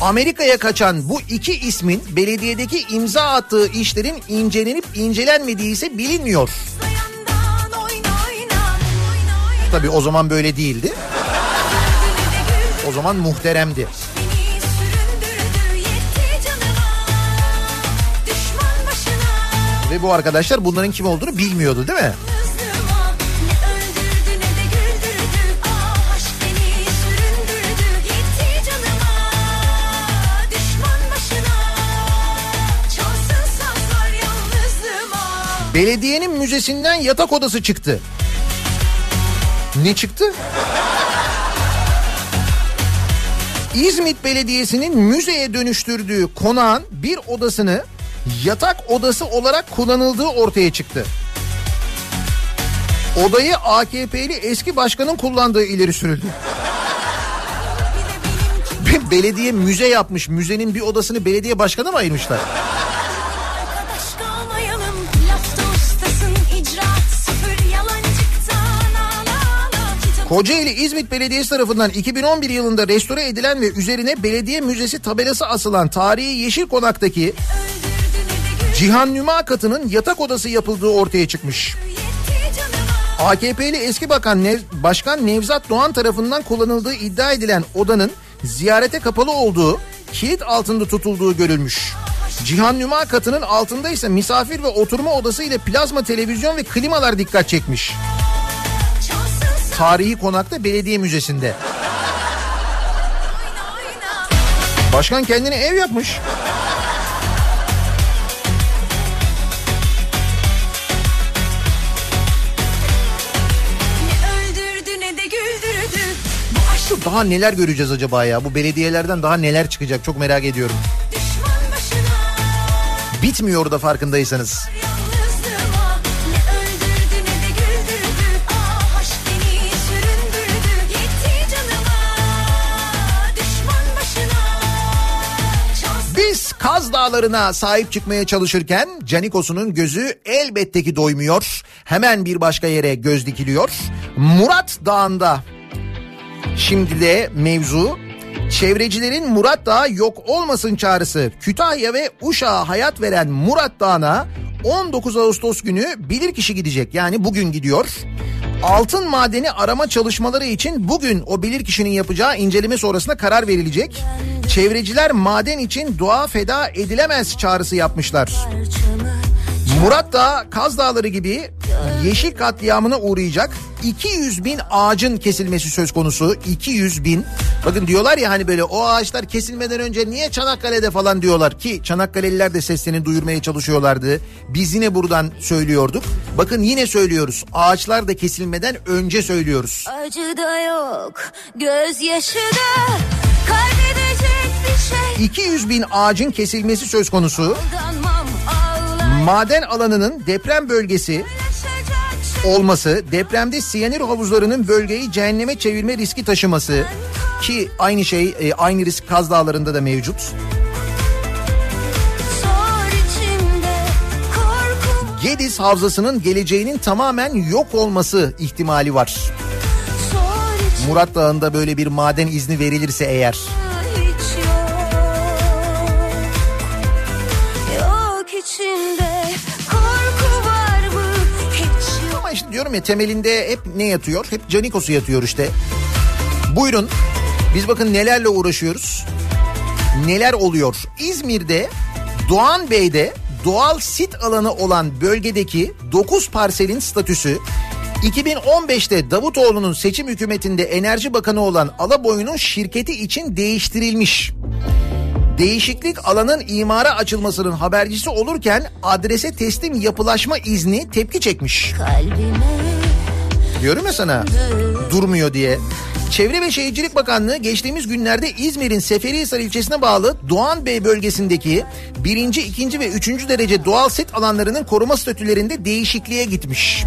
Amerika'ya kaçan bu iki ismin belediyedeki imza attığı işlerin incelenip incelenmediği ise bilinmiyor. Tabii o zaman böyle değildi. O zaman muhteremdi. Ve bu arkadaşlar bunların kim olduğunu bilmiyordu değil mi? Belediyenin müzesinden yatak odası çıktı. Ne çıktı? İzmit Belediyesi'nin müzeye dönüştürdüğü konağın bir odasını yatak odası olarak kullanıldığı ortaya çıktı. Odayı AKP'li eski başkanın kullandığı ileri sürüldü. Belediye müze yapmış. Müzenin bir odasını belediye başkanı mı ayırmışlar? Kocaeli İzmit Belediyesi tarafından 2011 yılında restore edilen ve üzerine belediye müzesi tabelası asılan tarihi Yeşil Konak'taki Cihan Nüma katının yatak odası yapıldığı ortaya çıkmış. AKP'li eski bakan Nev, Başkan Nevzat Doğan tarafından kullanıldığı iddia edilen odanın ziyarete kapalı olduğu, kilit altında tutulduğu görülmüş. Cihan Nüma katının altında ise misafir ve oturma odası ile plazma televizyon ve klimalar dikkat çekmiş. Tarihi konakta belediye müzesinde. Başkan kendine ev yapmış. Daha neler göreceğiz acaba ya? Bu belediyelerden daha neler çıkacak çok merak ediyorum. Bitmiyor da farkındaysanız. Biz Kaz Dağları'na sahip çıkmaya çalışırken Canikosu'nun gözü elbette ki doymuyor. Hemen bir başka yere göz dikiliyor. Murat Dağı'nda şimdi de mevzu Çevrecilerin Murat Dağı yok olmasın çağrısı. Kütahya ve Uşak'a hayat veren Murat Dağı'na 19 Ağustos günü bilirkişi gidecek. Yani bugün gidiyor. Altın madeni arama çalışmaları için bugün o bilirkişinin yapacağı inceleme sonrasında karar verilecek. Çevreciler maden için doğa feda edilemez çağrısı yapmışlar. Murat Dağı, Kaz Dağları gibi yeşil katliamına uğrayacak 200 bin ağacın kesilmesi söz konusu. 200 bin. Bakın diyorlar ya hani böyle o ağaçlar kesilmeden önce niye Çanakkale'de falan diyorlar ki Çanakkale'liler de seslerini duyurmaya çalışıyorlardı. Biz yine buradan söylüyorduk. Bakın yine söylüyoruz. Ağaçlar da kesilmeden önce söylüyoruz.
Acı da yok, gözyaşı da kaybedecek bir şey.
200 bin ağacın kesilmesi söz konusu.
Aldanmam, ağlar
Maden alanının deprem bölgesi olması, depremde siyanür havuzlarının bölgeyi cehenneme çevirme riski taşıması ki aynı şey e, aynı risk Kaz Dağları'nda da mevcut. Gediz Havzası'nın geleceğinin tamamen yok olması ihtimali var. Murat Dağı'nda böyle bir maden izni verilirse eğer. Diyorum ya temelinde hep ne yatıyor? Hep Canikos'u yatıyor işte. Buyurun biz bakın nelerle uğraşıyoruz. Neler oluyor? İzmir'de Doğan Bey'de doğal sit alanı olan bölgedeki 9 parselin statüsü 2015'te Davutoğlu'nun seçim hükümetinde enerji bakanı olan Alaboy'un şirketi için değiştirilmiş. Değişiklik alanın imara açılmasının habercisi olurken adrese teslim yapılaşma izni tepki çekmiş. Diyorum ya sana durmuyor diye. Çevre ve Şehircilik Bakanlığı geçtiğimiz günlerde İzmir'in Seferihisar ilçesine bağlı Doğan Bey bölgesindeki birinci, ikinci ve üçüncü derece doğal sit alanlarının koruma statülerinde değişikliğe gitmiş.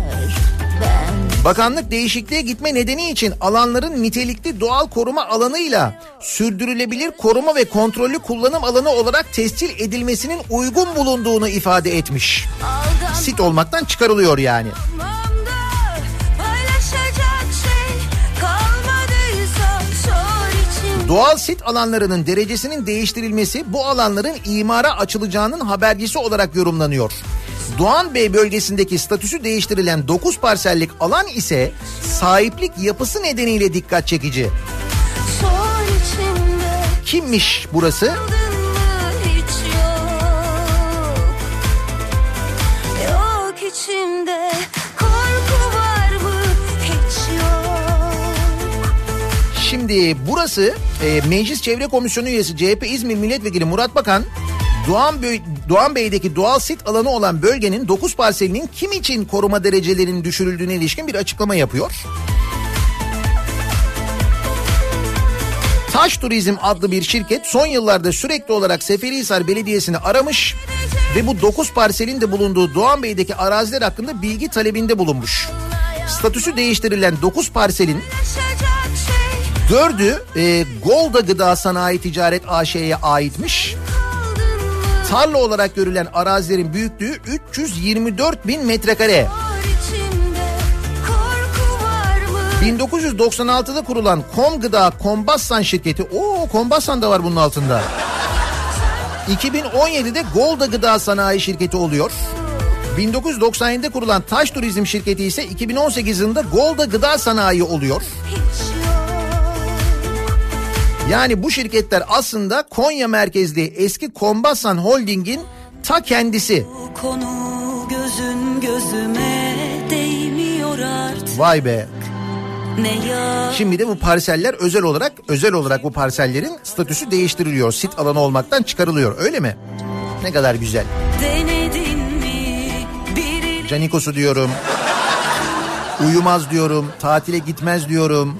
Bakanlık değişikliğe gitme nedeni için alanların nitelikli doğal koruma alanıyla sürdürülebilir koruma ve kontrollü kullanım alanı olarak tescil edilmesinin uygun bulunduğunu ifade etmiş. Sit olmaktan çıkarılıyor yani.
şey.
Doğal sit alanlarının derecesinin değiştirilmesi bu alanların imara açılacağının habercisi olarak yorumlanıyor. Doğan Bey bölgesindeki statüsü değiştirilen 9 parsellik alan ise sahiplik yapısı nedeniyle dikkat çekici. Kimmiş burası?
İçimde korku var mı hiç yok
Şimdi burası e, Meclis Çevre Komisyonu üyesi CHP İzmir Milletvekili Murat Bakan Doğan, Bey, Doğan Bey'deki doğal sit alanı olan bölgenin 9 parselinin kim için koruma derecelerinin düşürüldüğüne ilişkin bir açıklama yapıyor. Taş Turizm adlı bir şirket son yıllarda sürekli olarak Seferihisar Belediyesi'ni aramış ve bu 9 parselin de bulunduğu Doğan Bey'deki araziler hakkında bilgi talebinde bulunmuş. Statüsü değiştirilen 9 parselin Dördü e, Golda Gıda Sanayi Ticaret AŞ'ye aitmiş. Tarla olarak görülen arazilerin büyüklüğü 324 bin metrekare.
zor içimde korku var mı
1996'da kurulan Kom Gıda Kombassan şirketi. Oo Kombassan da var bunun altında. 2017'de Golda Gıda Sanayi şirketi oluyor. 1997'de kurulan Taş Turizm şirketi ise 2018 yılında Golda Gıda Sanayi oluyor.
hiç
Yani bu şirketler aslında Konya merkezli eski Kombassan Holding'in ta kendisi.
Konu gözün gözüme değmiyor artık
Vay be. Şimdi de bu parseller özel olarak özel olarak bu parsellerin statüsü değiştiriliyor. Sit alanı olmaktan çıkarılıyor. Öyle mi? Ne kadar güzel. Canikos'u diyorum. Uyumaz diyorum. Tatile gitmez diyorum.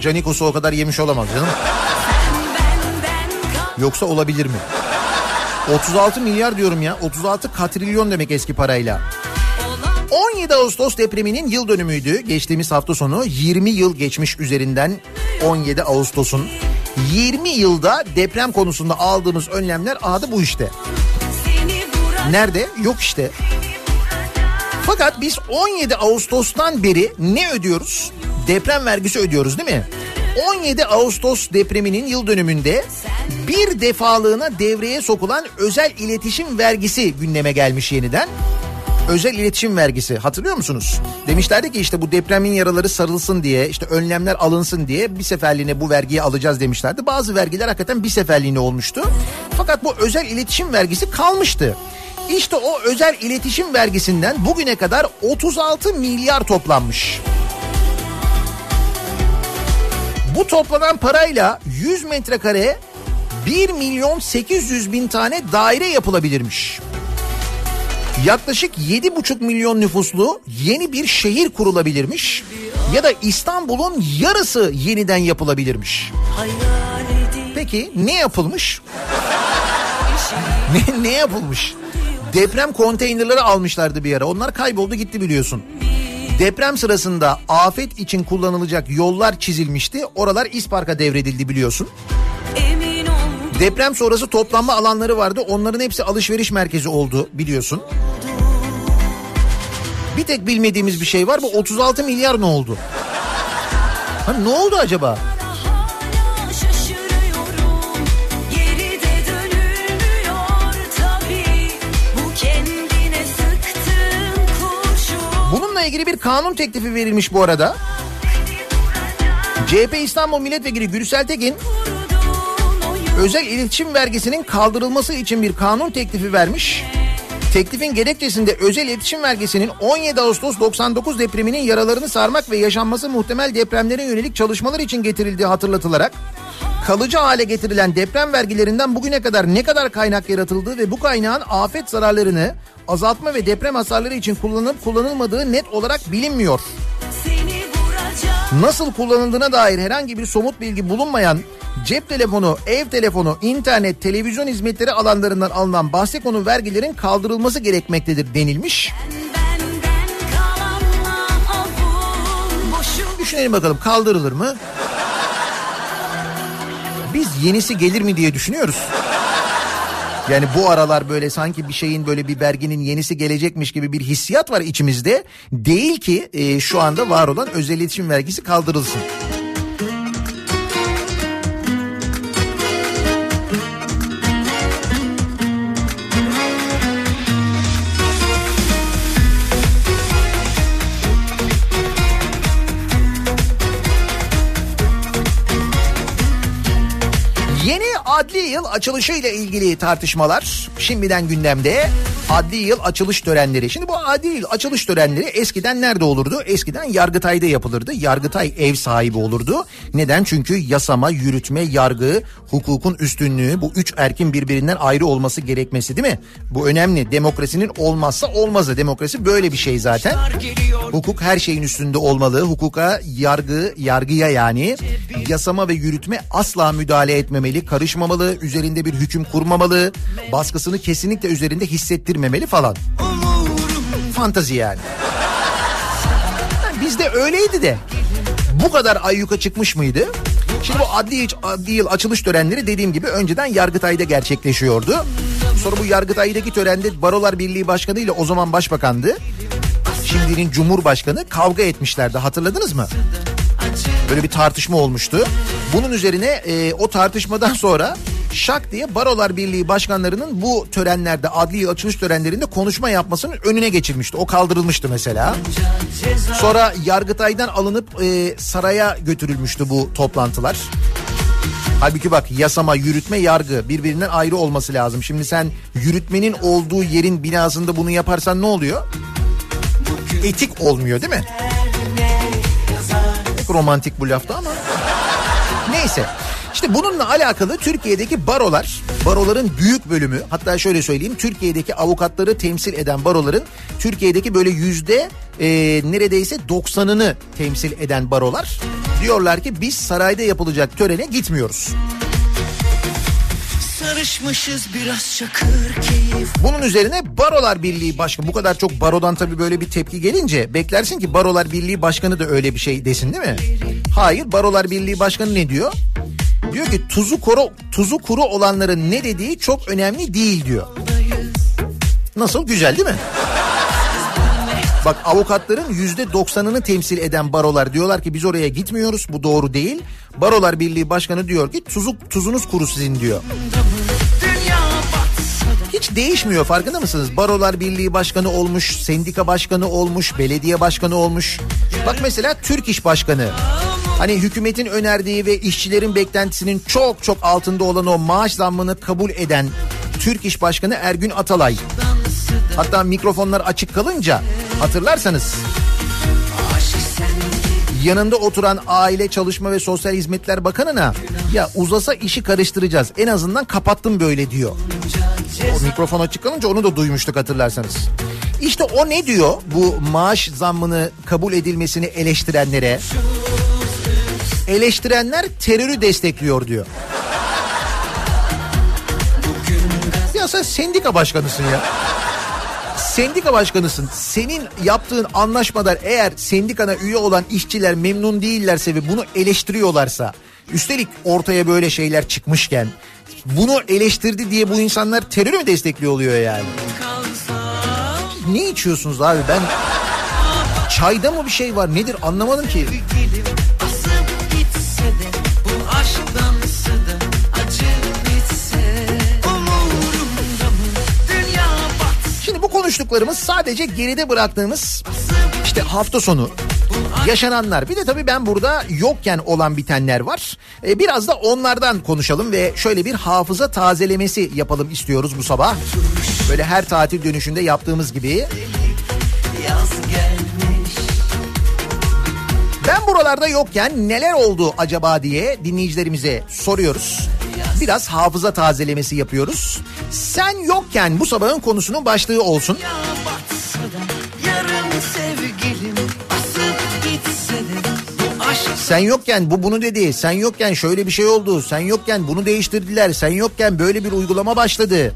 Canikos'u o kadar yemiş olamaz canım. Yoksa olabilir mi? 36 milyar diyorum ya. 36 katrilyon demek eski parayla. 17 Ağustos depreminin yıl dönümüydü. Geçtiğimiz hafta sonu 20 yıl geçmiş üzerinden 17 Ağustos'un. 20 yılda deprem konusunda aldığımız önlemler adı bu işte. Nerede? Yok işte. Fakat biz 17 Ağustos'tan beri ne ödüyoruz? Deprem vergisi ödüyoruz değil mi? 17 Ağustos depreminin yıl dönümünde bir defalığına devreye sokulan özel iletişim vergisi gündeme gelmiş yeniden. Özel iletişim vergisi hatırlıyor musunuz? Demişlerdi ki işte bu depremin yaraları sarılsın diye işte önlemler alınsın diye bir seferliğine bu vergiyi alacağız demişlerdi. Bazı vergiler hakikaten bir seferliğine olmuştu. Fakat bu özel iletişim vergisi kalmıştı. İşte o özel iletişim vergisinden bugüne kadar 36 milyar toplanmış. Bu toplanan parayla 100 metrekare 1 milyon 800 bin tane daire yapılabilirmiş. Yaklaşık 7,5 milyon nüfuslu yeni bir şehir kurulabilirmiş ya da İstanbul'un yarısı yeniden yapılabilirmiş. Peki ne yapılmış? ne, ne yapılmış? Deprem konteynerleri almışlardı bir ara. Onlar kayboldu gitti biliyorsun. Deprem sırasında afet için kullanılacak yollar çizilmişti. Oralar İspark'a devredildi biliyorsun. Deprem sonrası toplanma alanları vardı. Onların hepsi alışveriş merkezi oldu biliyorsun. Bir tek bilmediğimiz bir şey var. Bu 36 milyar ne oldu? Ha, ne oldu acaba? İlgili bir kanun teklifi verilmiş bu arada. CHP İstanbul Milletvekili Gürsel Tekin özel iletişim vergisinin kaldırılması için bir kanun teklifi vermiş. Teklifin gerekçesinde özel iletişim vergisinin 17 Ağustos 99 depreminin yaralarını sarmak ve yaşanması muhtemel depremlere yönelik çalışmalar için getirildiği hatırlatılarak kalıcı hale getirilen deprem vergilerinden bugüne kadar ne kadar kaynak yaratıldığı ve bu kaynağın afet zararlarını azaltma ve deprem hasarları için kullanılıp kullanılmadığı net olarak bilinmiyor. Nasıl kullanıldığına dair herhangi bir somut bilgi bulunmayan cep telefonu, ev telefonu, internet, televizyon hizmetleri alanlarından alınan bahsi konu vergilerin kaldırılması gerekmektedir denilmiş.
Benden kalanla
Düşünelim bakalım kaldırılır mı? Biz yenisi gelir mi diye düşünüyoruz. Yani bu aralar böyle sanki bir şeyin böyle bir verginin yenisi gelecekmiş gibi bir hissiyat var içimizde. Değil ki e, şu anda var olan özel iletişim vergisi kaldırılsın. Adli yıl açılışı ile ilgili tartışmalar şimdiden gündemde. Adli yıl açılış törenleri. Şimdi bu adli yıl açılış törenleri eskiden nerede olurdu? Eskiden Yargıtay'da yapılırdı. Yargıtay ev sahibi olurdu. Neden? Çünkü yasama, yürütme, yargı, hukukun üstünlüğü bu üç erkin birbirinden ayrı olması gerekmesi değil mi? Bu önemli. Demokrasinin olmazsa olmazı. Demokrasi böyle bir şey zaten. Hukuk her şeyin üstünde olmalı. Hukuka, yargı, yargıya yani yasama ve yürütme asla müdahale etmemeli, karışmamalı, üzerinde bir hüküm kurmamalı, baskısını kesinlikle üzerinde hissettirmemeli falan. Fantazi yani. Bizde öyleydi de bu kadar ayyuka çıkmış mıydı? Şimdi bu adli, adli yıl açılış törenleri dediğim gibi önceden Yargıtay'da gerçekleşiyordu. Sonra bu Yargıtay'daki törende Barolar Birliği Başkanı ile o zaman başbakandı. Şimdinin Cumhurbaşkanı kavga etmişlerdi hatırladınız mı? Böyle bir tartışma olmuştu. Bunun üzerine e, o tartışmadan sonra şak diye Barolar Birliği başkanlarının bu törenlerde adli açılış törenlerinde konuşma yapmasının önüne geçilmişti. O kaldırılmıştı mesela. Sonra Yargıtay'dan alınıp e, saraya götürülmüştü bu toplantılar. Halbuki bak yasama, yürütme, yargı birbirinden ayrı olması lazım. Şimdi sen yürütmenin olduğu yerin binasında bunu yaparsan ne oluyor? Etik olmuyor değil mi? Pek romantik bu lafta ama. Neyse. İşte bununla alakalı Türkiye'deki barolar, baroların büyük bölümü hatta şöyle söyleyeyim Türkiye'deki avukatları temsil eden baroların Türkiye'deki böyle yüzde e, neredeyse 90'ını temsil eden barolar diyorlar ki biz sarayda yapılacak törene gitmiyoruz.
Sarışmışız biraz çakır keyif
Bunun üzerine Barolar Birliği Başkanı bu kadar çok barodan tabii böyle bir tepki gelince beklersin ki Barolar Birliği Başkanı da öyle bir şey desin değil mi? Hayır Barolar Birliği Başkanı ne diyor? Diyor ki tuzu kuru, tuzu kuru olanların ne dediği çok önemli değil diyor. Nasıl güzel değil mi? Bak avukatların yüzde doksanını temsil eden barolar diyorlar ki biz oraya gitmiyoruz bu doğru değil. Barolar Birliği Başkanı diyor ki tuzu, tuzunuz kuru sizin diyor. Değişmiyor farkında mısınız? Barolar Birliği Başkanı olmuş, sendika başkanı olmuş, belediye başkanı olmuş. Bak mesela Türk İş Başkanı. Hani hükümetin önerdiği ve işçilerin beklentisinin çok çok altında olan o maaş zammını kabul eden Türk İş Başkanı Ergün Atalay. Hatta mikrofonlar açık kalınca hatırlarsanız yanında oturan Aile Çalışma ve Sosyal Hizmetler Bakanı'na ya uzasa işi karıştıracağız en azından kapattım böyle diyor. O mikrofon açık onu da duymuştuk hatırlarsanız. İşte o ne diyor bu maaş zammını kabul edilmesini eleştirenlere? Eleştirenler terörü destekliyor diyor. Ya sen sendika başkanısın ya. Sendika başkanısın. Senin yaptığın anlaşmalar eğer sendikana üye olan işçiler memnun değillerse ve bunu eleştiriyorlarsa üstelik ortaya böyle şeyler çıkmışken bunu eleştirdi diye bu insanlar terörü mü destekliyor oluyor yani? Ne içiyorsunuz abi ben çayda mı bir şey var nedir anlamadım ki. Konuştuklarımız sadece geride bıraktığımız işte hafta sonu yaşananlar. Bir de tabii ben burada yokken olan bitenler var. Ee, biraz da onlardan konuşalım ve şöyle bir hafıza tazelemesi yapalım istiyoruz bu sabah. Böyle her tatil dönüşünde yaptığımız gibi. Ben buralarda yokken neler oldu acaba diye dinleyicilerimize soruyoruz. Biraz hafıza tazelemesi yapıyoruz. Sen yokken bu sabahın konusunun başlığı olsun. Sen yokken bu bunu dedi. Sen yokken şöyle bir şey oldu. Sen yokken bunu değiştirdiler. Sen yokken böyle bir uygulama başladı.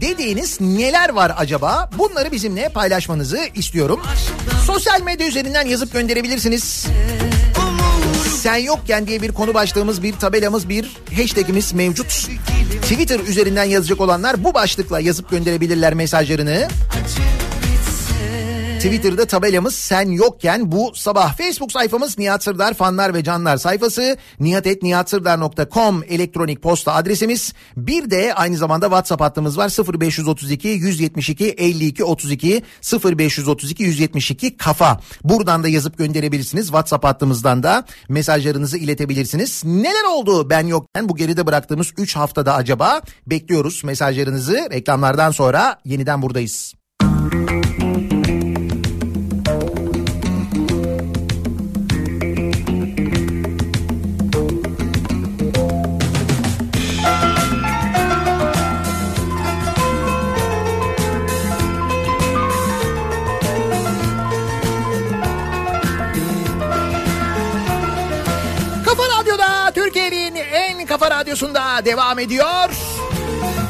Dediğiniz neler var acaba? Bunları bizimle paylaşmanızı istiyorum. Sosyal medya üzerinden yazıp gönderebilirsiniz. Sen yokken diye bir konu başlığımız, bir tabelamız, bir hashtagimiz mevcut. Twitter üzerinden yazacak olanlar bu başlıkla yazıp gönderebilirler mesajlarını. Twitter'da tabelamız sen yokken bu sabah. Facebook sayfamız Nihat Sırdar fanlar ve canlar sayfası. nihatetnihatsırdar.com elektronik posta adresimiz. Bir de aynı zamanda WhatsApp hattımız var 0532 172 52 32 0532 172 kafa. Buradan da yazıp gönderebilirsiniz. WhatsApp hattımızdan da mesajlarınızı iletebilirsiniz. Neler oldu ben yokken bu geride bıraktığımız 3 haftada acaba? Bekliyoruz mesajlarınızı. Reklamlardan sonra yeniden buradayız. Kafa devam ediyor.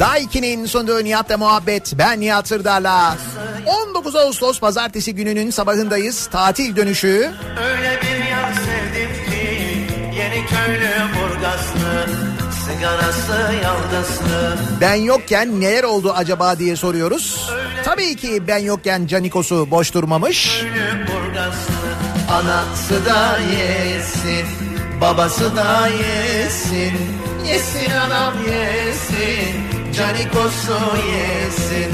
Daiki'nin sunduğu Nihat'la muhabbet. Ben Nihat Sırdar'la. 19 Ağustos pazartesi gününün sabahındayız. Tatil dönüşü.
Öyle bir yar sevdim ki Yeni köylü burgaslı Sigarası yaldızlı
Ben yokken neler oldu acaba diye soruyoruz. Tabii ki ben yokken Canikos'u boş durmamış.
Köylü burgaslı Anası da yesin Babası da yesin Yesin anam yesin Canikosu yesin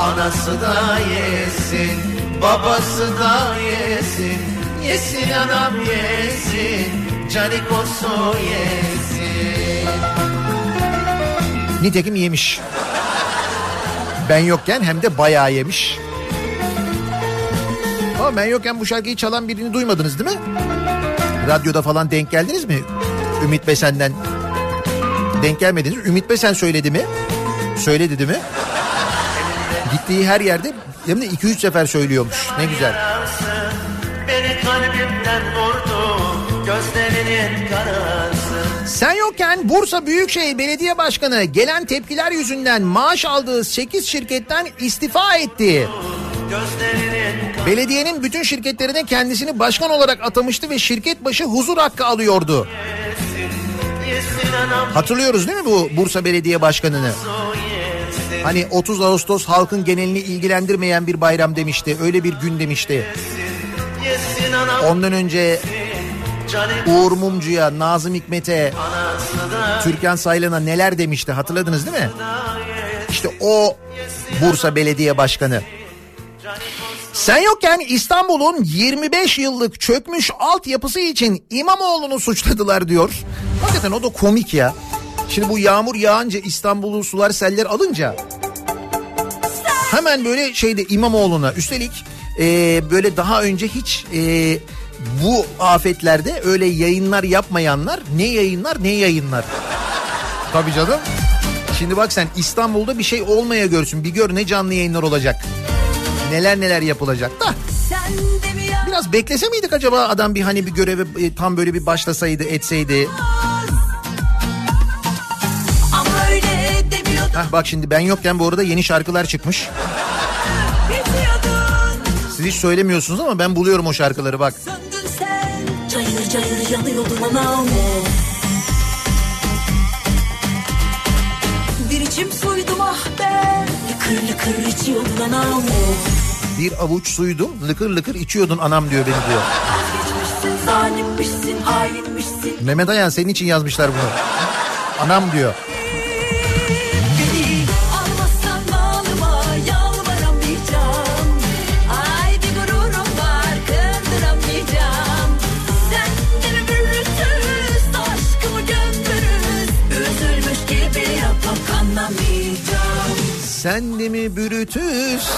Anası da yesin Babası da yesin Yesin anam yesin Canikosu yesin
Nitekim yemiş. Ben yokken hem de bayağı yemiş. Ama ben yokken bu şarkıyı çalan birini duymadınız değil mi? Radyoda falan denk geldiniz mi? Ümit Besen'den denk gelmediniz. Ümit Besen söyledi mi? Söyledi değil mi? Gittiği her yerde hem de 2-3 sefer söylüyormuş. Ne güzel.
Beni kalbimden vurdu Gözlerinin karası
Sen yokken Bursa Büyükşehir Belediye Başkanı gelen tepkiler yüzünden maaş aldığı 8 şirketten istifa etti. Belediyenin bütün şirketlerine kendisini başkan olarak atamıştı ve şirket başı huzur hakkı alıyordu. Hatırlıyoruz değil mi bu Bursa Belediye Başkanı'nı? Hani 30 Ağustos halkın genelini ilgilendirmeyen bir bayram demişti. Öyle bir gün demişti. Ondan önce Uğur Mumcu'ya, Nazım Hikmet'e, Türkan Saylan'a neler demişti hatırladınız değil mi? İşte o Bursa Belediye Başkanı. Sen yokken İstanbul'un 25 yıllık çökmüş altyapısı için İmamoğlu'nu suçladılar diyor. Hakikaten o da komik ya. Şimdi bu yağmur yağınca İstanbul'u sular seller alınca hemen böyle şeyde İmamoğlu'na üstelik e, böyle daha önce hiç e, bu afetlerde öyle yayınlar yapmayanlar ne yayınlar ne yayınlar. Tabii canım. Şimdi bak sen İstanbul'da bir şey olmaya görsün. Bir gör ne canlı yayınlar olacak. Neler neler yapılacak da. Biraz beklese miydik acaba adam bir hani bir göreve tam böyle bir başlasaydı etseydi. Hah bak şimdi ben yokken bu arada yeni şarkılar çıkmış. Siz hiç söylemiyorsunuz ama ben buluyorum o şarkıları bak.
Cayır cayır yanıyordun anam. Bir içim suydum ah ben. Lıkır lıkır içiyordun anam.
Bir avuç suydum lıkır lıkır içiyordun anam diyor beni diyor.
Vazgeçmişsin, zalimmişsin, hainmişsin.
Mehmet Ayan senin için yazmışlar bunu. Anam diyor.
Sen de mi bürütüz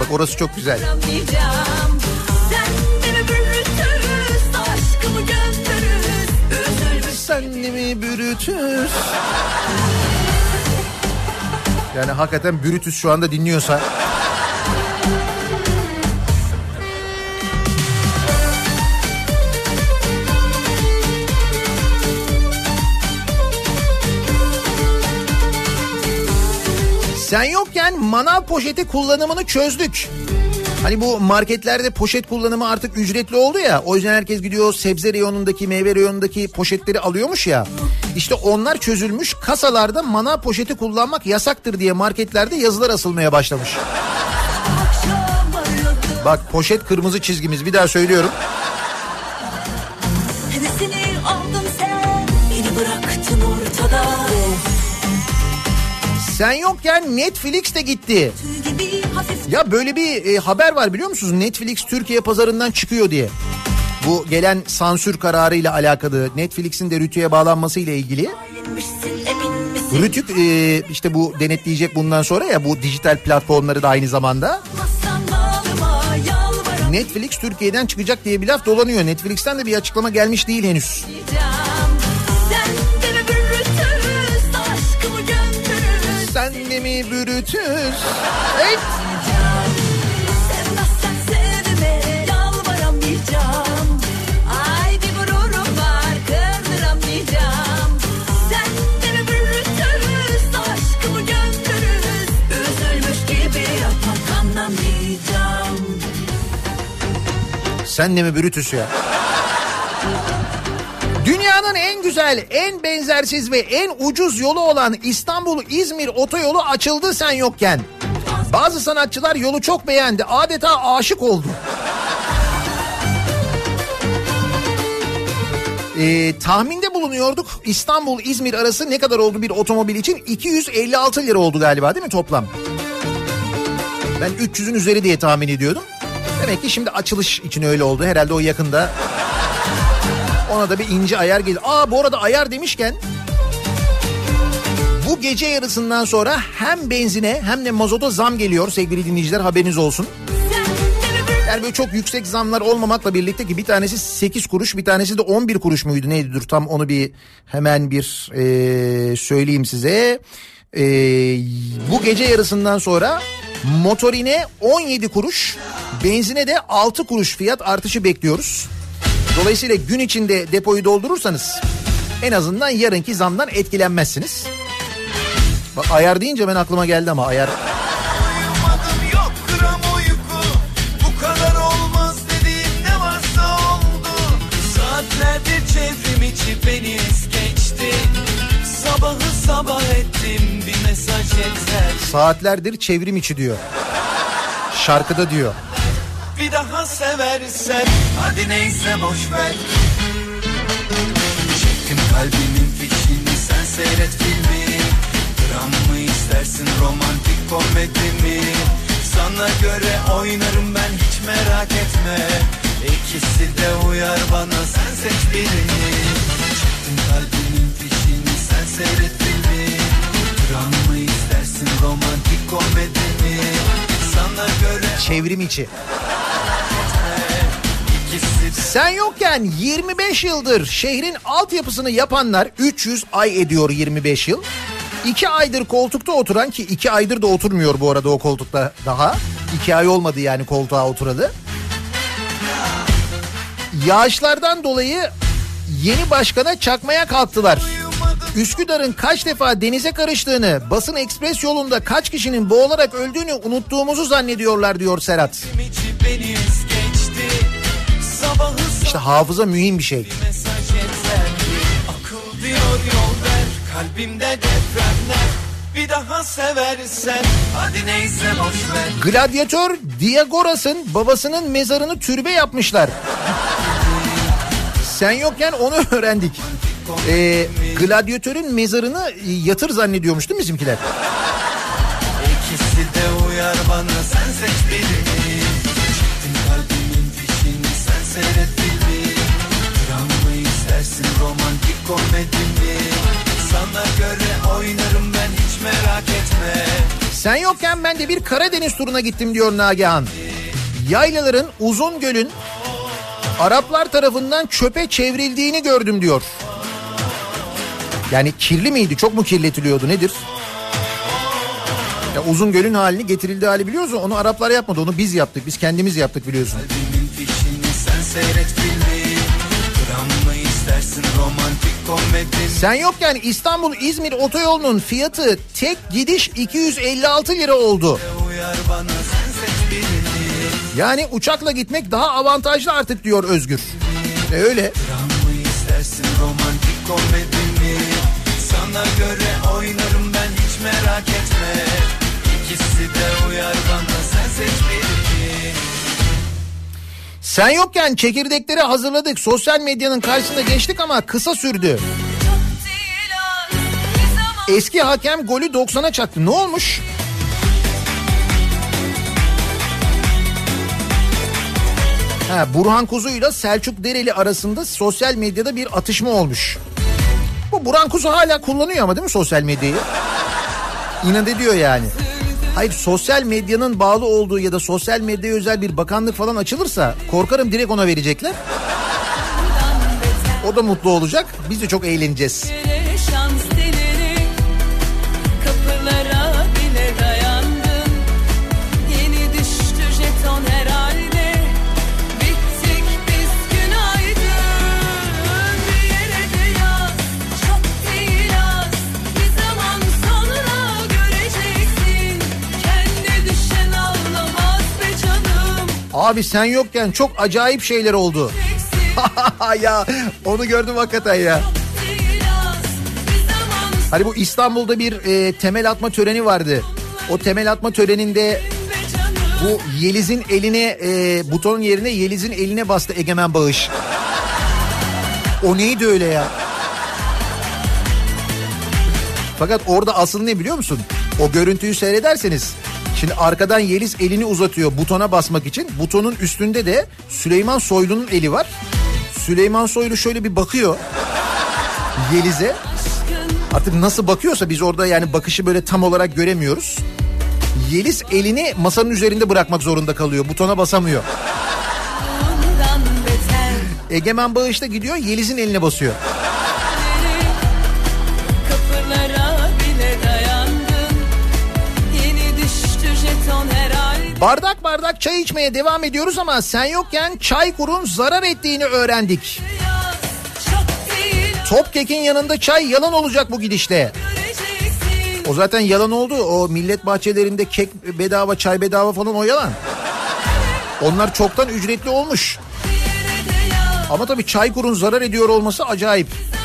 Bak orası çok güzel.
Sen de mi bürütüz?
Yani hakikaten Brutus şu anda dinliyorsa Sen yokken manav poşeti kullanımını çözdük. Hani bu marketlerde poşet kullanımı artık ücretli oldu ya. O yüzden herkes gidiyor sebze reyonundaki, meyve reyonundaki poşetleri alıyormuş ya. İşte onlar çözülmüş. Kasalarda manav poşeti kullanmak yasaktır diye marketlerde yazılar asılmaya başlamış. Bak poşet kırmızı çizgimiz bir daha söylüyorum.
Sen
yokken Netflix de gitti. Ya böyle bir e, haber var biliyor musunuz? Netflix Türkiye pazarından çıkıyor diye. Bu gelen sansür kararıyla alakalı Netflix'in de Rütü'ye bağlanması ile ilgili. Rütük e, işte bu denetleyecek bundan sonra ya bu dijital platformları da aynı zamanda. Netflix Türkiye'den çıkacak diye bir laf dolanıyor. Netflix'ten de bir açıklama gelmiş değil henüz.
Sen gururum var kırdıramayacağım. Sen de mi bürütüz aşkımı
Dünyanın en güzel, en benzersiz ve en ucuz yolu olan İstanbul-İzmir otoyolu açıldı sen yokken. Bazı sanatçılar yolu çok beğendi. Adeta aşık oldu. Ee, tahminde bulunuyorduk. İstanbul-İzmir arası ne kadar oldu bir otomobil için? 256 lira oldu galiba değil mi toplam? Ben 300'ün üzeri diye tahmin ediyordum. Demek ki şimdi açılış için öyle oldu. Herhalde o yakında ona da bir ince ayar gelir. Aa bu arada ayar demişken bu gece yarısından sonra hem benzine hem de mazota zam geliyor sevgili dinleyiciler haberiniz olsun. Yani böyle çok yüksek zamlar olmamakla birlikte ki bir tanesi 8 kuruş bir tanesi de 11 kuruş muydu neydi dur tam onu bir hemen bir e, söyleyeyim size. E, bu gece yarısından sonra motorine 17 kuruş benzine de 6 kuruş fiyat artışı bekliyoruz. Dolayısıyla gün içinde depoyu doldurursanız en azından yarınki zamdan etkilenmezsiniz. Bak ayar deyince ben aklıma geldi ama ayar
beni es geçti Sabahı sabah ettim bir mesaj yeter
saatlerdir çevrim içi diyor. Şarkıda diyor.
Daha seversen hadi neyse boş ver. Çektim kalbimin fişini sen seyret filmi. Dram mı istersin romantik komedi mi? Sana göre oynarım ben hiç merak etme. İkisi de uyar bana sen seç birini. Çektim kalbimin fişini sen seyret filmi. Dram mı istersin romantik komedi mi? Sana göre
Çevrim içi. Sen yokken 25 yıldır şehrin altyapısını yapanlar 300 ay ediyor 25 yıl. 2 aydır koltukta oturan ki 2 aydır da oturmuyor bu arada o koltukta daha. 2 ay olmadı yani koltuğa oturalı. Yağışlardan dolayı yeni başkana çakmaya kalktılar. Üsküdar'ın kaç defa denize karıştığını, basın ekspres yolunda kaç kişinin boğularak öldüğünü unuttuğumuzu zannediyorlar diyor Serhat.
içi
İşte hafıza mühim bir şey.
mesaj yeter Akıl diyor yol ver kalbimde depremler Bir daha seversen hadi neyse boş ver
Gladyatör Diagoras'ın babasının mezarını türbe yapmışlar. Sen yokken onu öğrendik. Ee, gladyatörün mezarını yatır zannediyormuş değil mi bizimkiler?
İkisi de uyar bana romantik komedi mi Sana göre oynarım ben hiç merak etme
Sen yokken ben de bir Karadeniz turuna gittim diyor Nagihan. Yaylaların uzun gölün Araplar tarafından çöpe çevrildiğini gördüm diyor. Yani kirli miydi? Çok mu kirletiliyordu? Nedir? Ya uzun gölün halini getirildiği hali biliyoruz onu Araplar yapmadı. Onu biz yaptık. Biz kendimiz yaptık biliyorsun.
Kalbimin fişini sen seyret filmi
Sen yokken İstanbul İzmir otoyolunun fiyatı tek gidiş 256 lira oldu. Yani uçakla gitmek daha avantajlı artık diyor Özgür. E öyle.
Sana göre oynarım ben hiç merak etme İkisi de uyar bana sen seç birini
Sen yokken çekirdekleri hazırladık. Sosyal medyanın karşısında geçtik ama kısa sürdü. Eski hakem golü 90'a çaktı. Ne olmuş? Ha, Burhan Kuzu ile Selçuk Dereli arasında sosyal medyada bir atışma olmuş. Bu Burhan Kuzu hala kullanıyor ama değil mi sosyal medyayı? İnat ediyor yani. Hayır sosyal medyanın bağlı olduğu ya da sosyal medyaya özel bir bakanlık falan açılırsa korkarım direkt ona verecekler. O da mutlu olacak. Biz de çok eğleneceğiz. Abi sen yokken çok acayip şeyler oldu. Ya onu gördüm hakikaten ya. Hani bu İstanbul'da bir e, temel atma töreni vardı. O temel atma töreninde bu Yeliz'in eline e, butonun yerine Yeliz'in eline bastı Egemen Bağış. O neydi öyle ya? Fakat orada asıl ne biliyor musun? O görüntüyü seyrederseniz şimdi arkadan Yeliz elini uzatıyor butona basmak için. Butonun üstünde de Süleyman Soylu'nun eli var. Süleyman Soylu şöyle bir bakıyor Yeliz'e. Artık nasıl bakıyorsa biz orada yani bakışı böyle tam olarak göremiyoruz. Yeliz elini masanın üzerinde bırakmak zorunda kalıyor. Butona basamıyor. Egemen Bağış'ta gidiyor Yeliz'in eline basıyor. Bardak bardak çay içmeye devam ediyoruz ama sen yokken Çaykur'un zarar ettiğini öğrendik. Topkek'in yanında çay yalan olacak bu gidişle. O zaten yalan oldu. O millet bahçelerinde kek bedava, çay bedava falan o yalan. Onlar çoktan ücretli olmuş. Ama tabii Çaykur'un zarar ediyor olması acayip.
zaman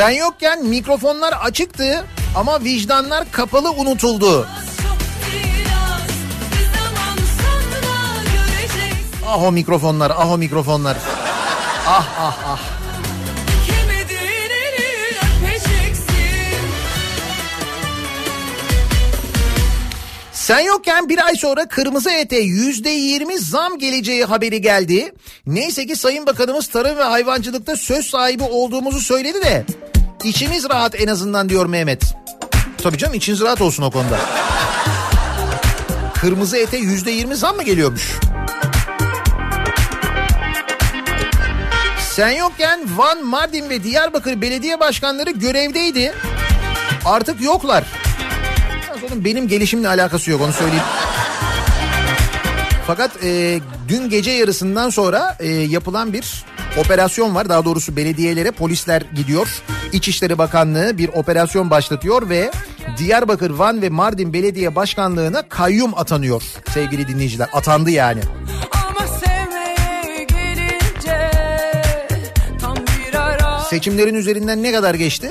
Sen
yokken mikrofonlar açıktı ama vicdanlar kapalı unutuldu.
Zaman sonra göreceksin
Ah o mikrofonlar, ah o mikrofonlar. Sen yokken bir ay sonra kırmızı ete yüzde yirmi zam geleceği haberi geldi. Neyse ki Sayın Bakanımız tarım ve hayvancılıkta söz sahibi olduğumuzu söyledi de içimiz rahat en azından diyor Mehmet. Tabii canım içiniz rahat olsun o konuda. Kırmızı ete yüzde yirmi zam mı geliyormuş? Sen yokken Van, Mardin ve Diyarbakır belediye başkanları görevdeydi. Artık yoklar. Onun benim gelişimle alakası yok onu söyleyeyim. Fakat e, dün gece yarısından sonra e, yapılan bir operasyon var. Daha doğrusu belediyelere polisler gidiyor. İçişleri Bakanlığı bir operasyon başlatıyor ve Diyarbakır, Van ve Mardin Belediye Başkanlığı'na kayyum atanıyor sevgili dinleyiciler. Atandı yani.
Gelince
Seçimlerin üzerinden ne kadar geçti?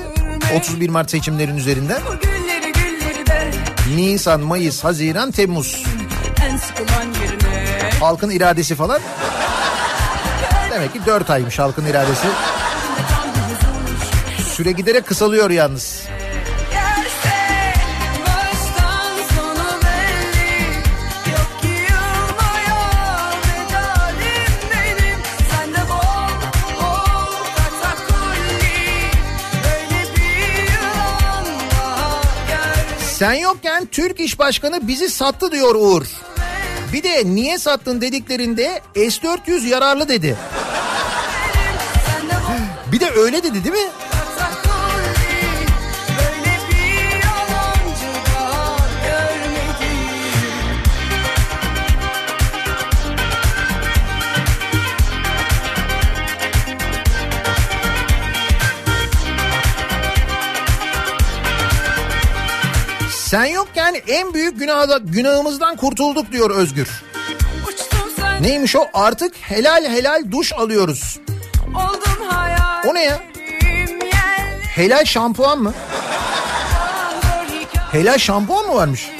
31 Mart seçimlerin üzerinden.
Bu gülleri gülleri de
Nisan, Mayıs, Haziran, Temmuz. Halkın iradesi falan. Demek ki 4 aymış halkın iradesi. Süre giderek kısalıyor yalnız. Sen yokken Türk İş Başkanı bizi sattı diyor Uğur. Bir de niye sattın dediklerinde S-400 yararlı dedi. Bir de öyle dedi değil mi? Sen yokken en büyük günahda, günahımızdan kurtulduk diyor Özgür. Neymiş o? Artık helal helal duş alıyoruz. O ne ya? Helal şampuan mı? Helal şampuan mı varmış?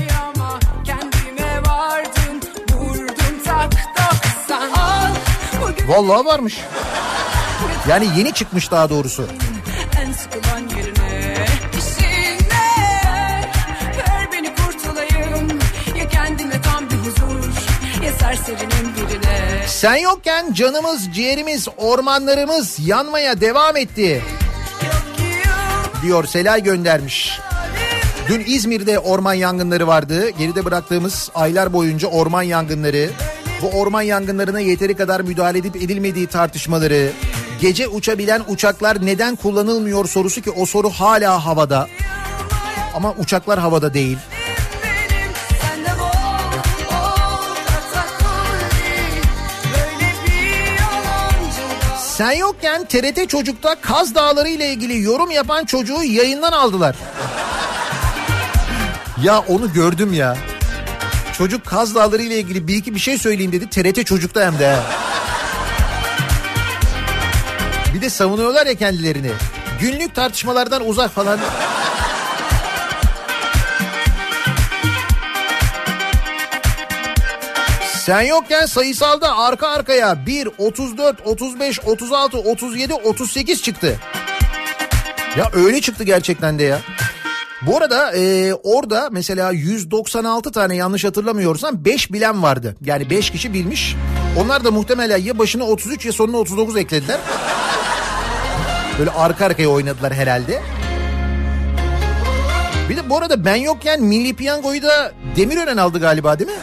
Vallahi varmış. Yani yeni çıkmış daha doğrusu. Sen yokken canımız, ciğerimiz, ormanlarımız yanmaya devam etti diyor Selay göndermiş. Dün İzmir'de orman yangınları vardı. Geride bıraktığımız aylar boyunca orman yangınları, bu orman yangınlarına yeteri kadar müdahale edip edilmediği tartışmaları, gece uçabilen uçaklar neden kullanılmıyor sorusu ki o soru hala havada. Ama uçaklar havada değil. Sen yokken TRT Çocuk'ta Kaz Dağları ile ilgili yorum yapan çocuğu yayından aldılar. Ya onu gördüm ya. Çocuk Kaz Dağları ile ilgili bir iki bir şey söyleyeyim dedi. TRT Çocuk'ta hem de. Bir de savunuyorlar ya kendilerini. Günlük tartışmalardan uzak falan. Sen yokken sayısalda arka arkaya 1, 34, 35, 36, 37, 38 çıktı. Ya öyle çıktı gerçekten de ya. Bu arada e, orada mesela 196 tane yanlış hatırlamıyorsam 5 bilen vardı. Yani 5 kişi bilmiş. Onlar da muhtemelen ya başına 33 ya sonuna 39 eklediler. Böyle arka arkaya oynadılar herhalde. Bir de bu arada ben yokken Milli Piyango'yu da Demirören aldı galiba değil mi?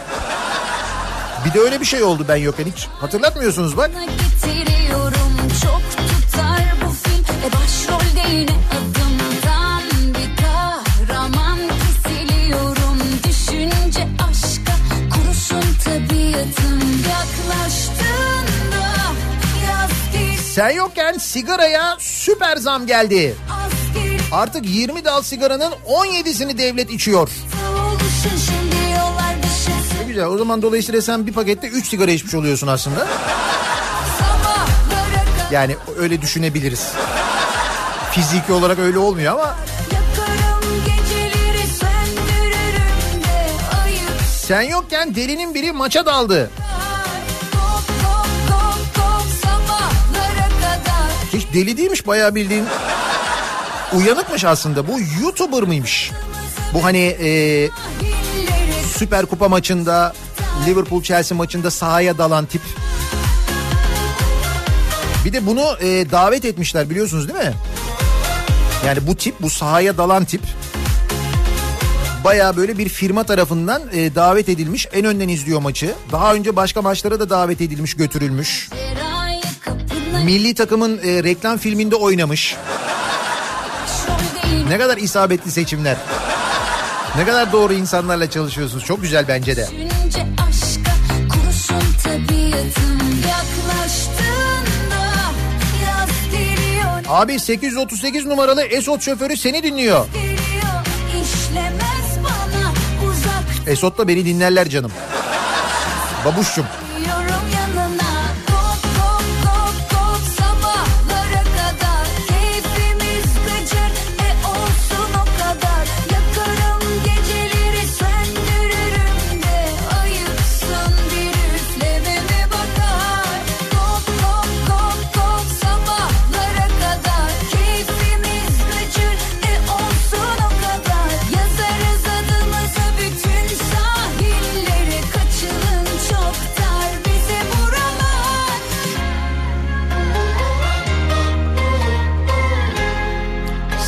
Bir de öyle bir şey oldu ben yokken hiç hatırlatmıyorsunuz bak.
Getiriyorum çok tutar bu film E başrolde yine adımdan bir kahraman kesiliyorum Düşünce aşka kurusun tabiatım Yaklaştığında yaz değil
Sen yokken sigaraya süper zam geldi. Artık 20 dal sigaranın 17'sini devlet içiyor.
oluşun
güzel o zaman dolayısıyla sen bir pakette 3 sigara içmiş oluyorsun aslında. Yani öyle düşünebiliriz. Fiziki olarak öyle olmuyor ama sen yokken delinin biri maça daldı. Hiç deli değilmiş bayağı bildiğin. Uyanıkmış aslında. Bu YouTuber mıymış? Bu hani e, Süper Kupa maçında Liverpool Chelsea maçında sahaya dalan tip. Bir de bunu e, davet etmişler biliyorsunuz değil mi? Yani bu tip bu sahaya dalan tip baya böyle bir firma tarafından e, davet edilmiş. En önden izliyor maçı. Daha önce başka maçlara da davet edilmiş götürülmüş. Milli takımın e, reklam filminde oynamış. Ne kadar isabetli seçimler. Ne kadar doğru insanlarla çalışıyorsunuz. Çok güzel bence de.
Düşünce aşka kurusun tabiatım Yaklaştığında yaz geliyor
Abi 838 numaralı Esot şoförü seni dinliyor.
geliyor İşlemez bana uzak
Esot da beni dinlerler canım. Babuşçum.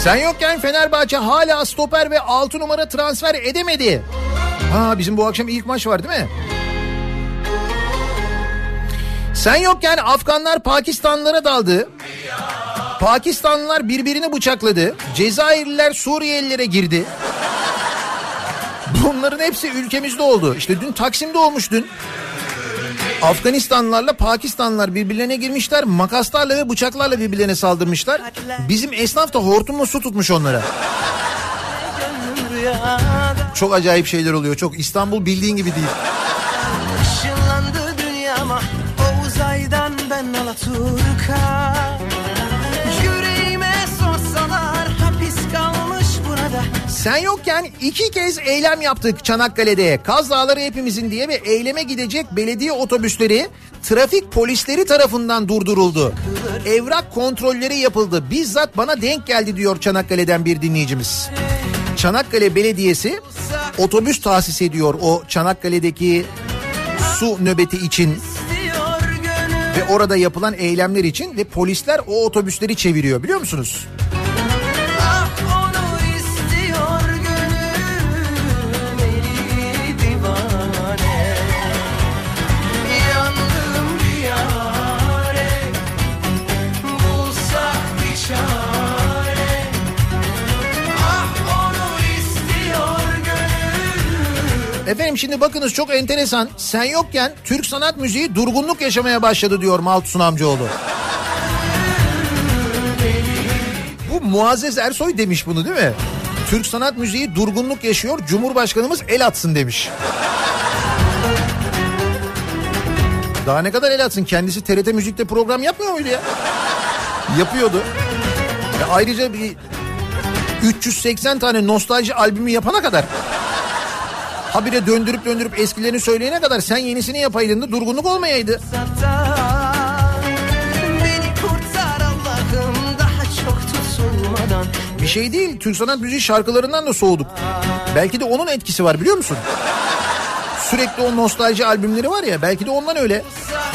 Sen yokken Fenerbahçe hala stoper ve 6 numara transfer edemedi. Ha bizim bu akşam ilk maç var değil mi? Sen yokken Afganlar Pakistanlılara daldı. Pakistanlılar birbirini bıçakladı. Cezayirliler Suriyelilere girdi. Bunların hepsi ülkemizde oldu. İşte dün Taksim'de olmuş dün. Afganistanlılarla Pakistanlılar birbirlerine girmişler. Makaslarla ve bıçaklarla birbirlerine saldırmışlar. Bizim esnaf da hortumla su tutmuş onlara. Çok acayip şeyler oluyor. Çok İstanbul bildiğin gibi değil.
Işınlandı dünyama o uzaydan ben Alaturka
Sen yokken iki kez eylem yaptık Çanakkale'de. Kaz Dağları hepimizin diye ve eyleme gidecek belediye otobüsleri trafik polisleri tarafından durduruldu. Evrak kontrolleri yapıldı. Bizzat bana denk geldi diyor Çanakkale'den bir dinleyicimiz. Çanakkale Belediyesi otobüs tahsis ediyor o Çanakkale'deki su nöbeti için ve orada yapılan eylemler için ve polisler o otobüsleri çeviriyor biliyor musunuz? Efendim şimdi bakınız çok enteresan. Sen yokken Türk sanat müziği durgunluk yaşamaya başladı diyor Maltusun amcaoğlu. Bu Muazzez Ersoy demiş bunu değil mi? Türk sanat müziği durgunluk yaşıyor. Cumhurbaşkanımız el atsın demiş. Daha ne kadar el atsın? Kendisi TRT Müzik'te program yapmıyor muydu ya? Yapıyordu. Ya ayrıca bir 380 tane nostalji albümü yapana kadar habire döndürüp döndürüp eskilerini söyleyene kadar sen yenisini yapaydın da durgunluk olmayaydı.
Bir
şey değil Türk sanat müziği şarkılarından da soğuduk. Belki de onun etkisi var biliyor musun? Sürekli o nostalji albümleri var ya belki de ondan öyle.
Ah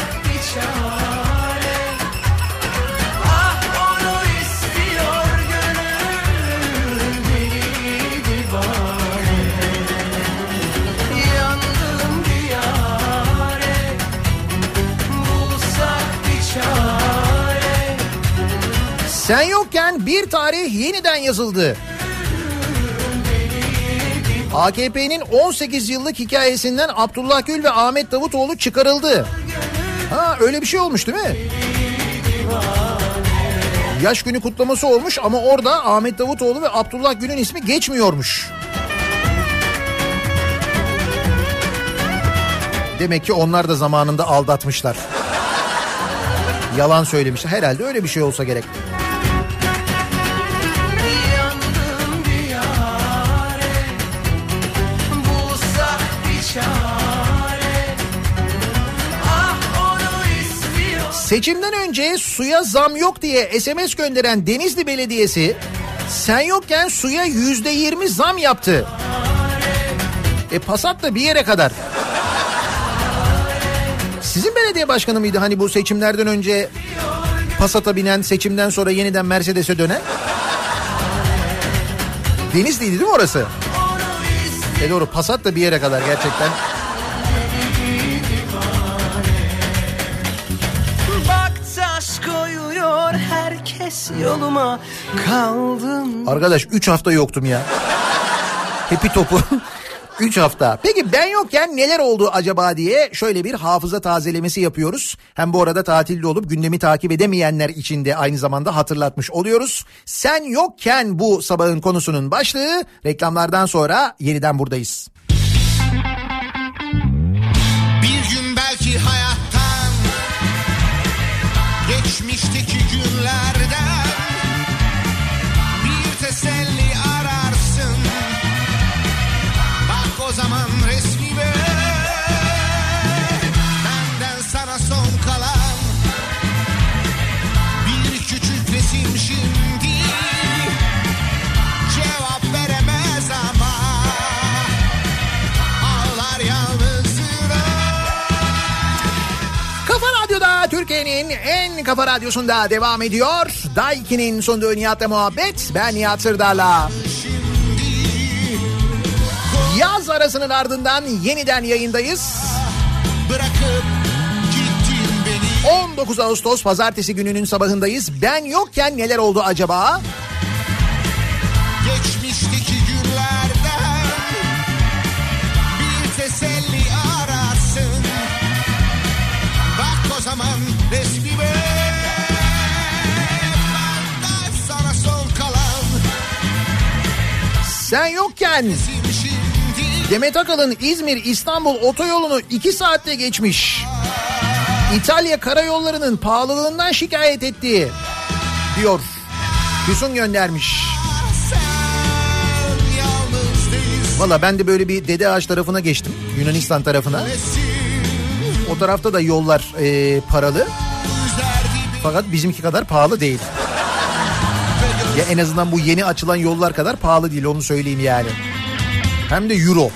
Sen yokken bir tarih yeniden yazıldı. AKP'nin 18 yıllık hikayesinden Abdullah Gül ve Ahmet Davutoğlu çıkarıldı. Ha öyle bir şey olmuş değil mi? Yaş günü kutlaması olmuş ama orada Ahmet Davutoğlu ve Abdullah Gül'ün ismi geçmiyormuş. Demek ki onlar da zamanında aldatmışlar. Yalan söylemişler. Herhalde öyle bir şey olsa gerek. Seçimden önce suya zam yok diye SMS gönderen Denizli Belediyesi sen yokken suya yüzde yirmi zam yaptı. E Passat da bir yere kadar. Sizin belediye başkanı mıydı hani bu seçimlerden önce Passat'a binen seçimden sonra yeniden Mercedes'e dönen? Denizli'ydi değil mi orası? E doğru Passat da bir yere kadar gerçekten.
Herkes yoluma Kaldım
Arkadaş 3 hafta yoktum ya. Hepi topu. 3 hafta. Peki ben yokken neler oldu acaba diye şöyle bir hafıza tazelemesi yapıyoruz. Hem bu arada tatilde olup gündemi takip edemeyenler için de aynı zamanda hatırlatmış oluyoruz. Sen yokken bu sabahın konusunun başlığı reklamlardan sonra yeniden buradayız.
Bir gün belki hayattan
Türkiye'nin en kafa radyosunda devam ediyor. Daiki'nin sunduğu Nihat'la muhabbet. Ben Nihat Sırdar'la. Yaz arasının ardından yeniden yayındayız.
Bırakıp gittin beni
19 Ağustos pazartesi gününün sabahındayız. Ben yokken neler oldu acaba?
Geçmişteki
Sen yokken Demet Akalın İzmir İstanbul otoyolunu 2 saatte geçmiş. İtalya karayollarının pahalılığından şikayet etti. Diyor. Füsun göndermiş. Valla ben de böyle bir Dede Ağaç tarafına geçtim. Yunanistan tarafına. O tarafta da yollar e, paralı. Fakat bizimki kadar pahalı değil. Ya en azından bu yeni açılan yollar kadar pahalı değil onu söyleyeyim yani. Hem de euro.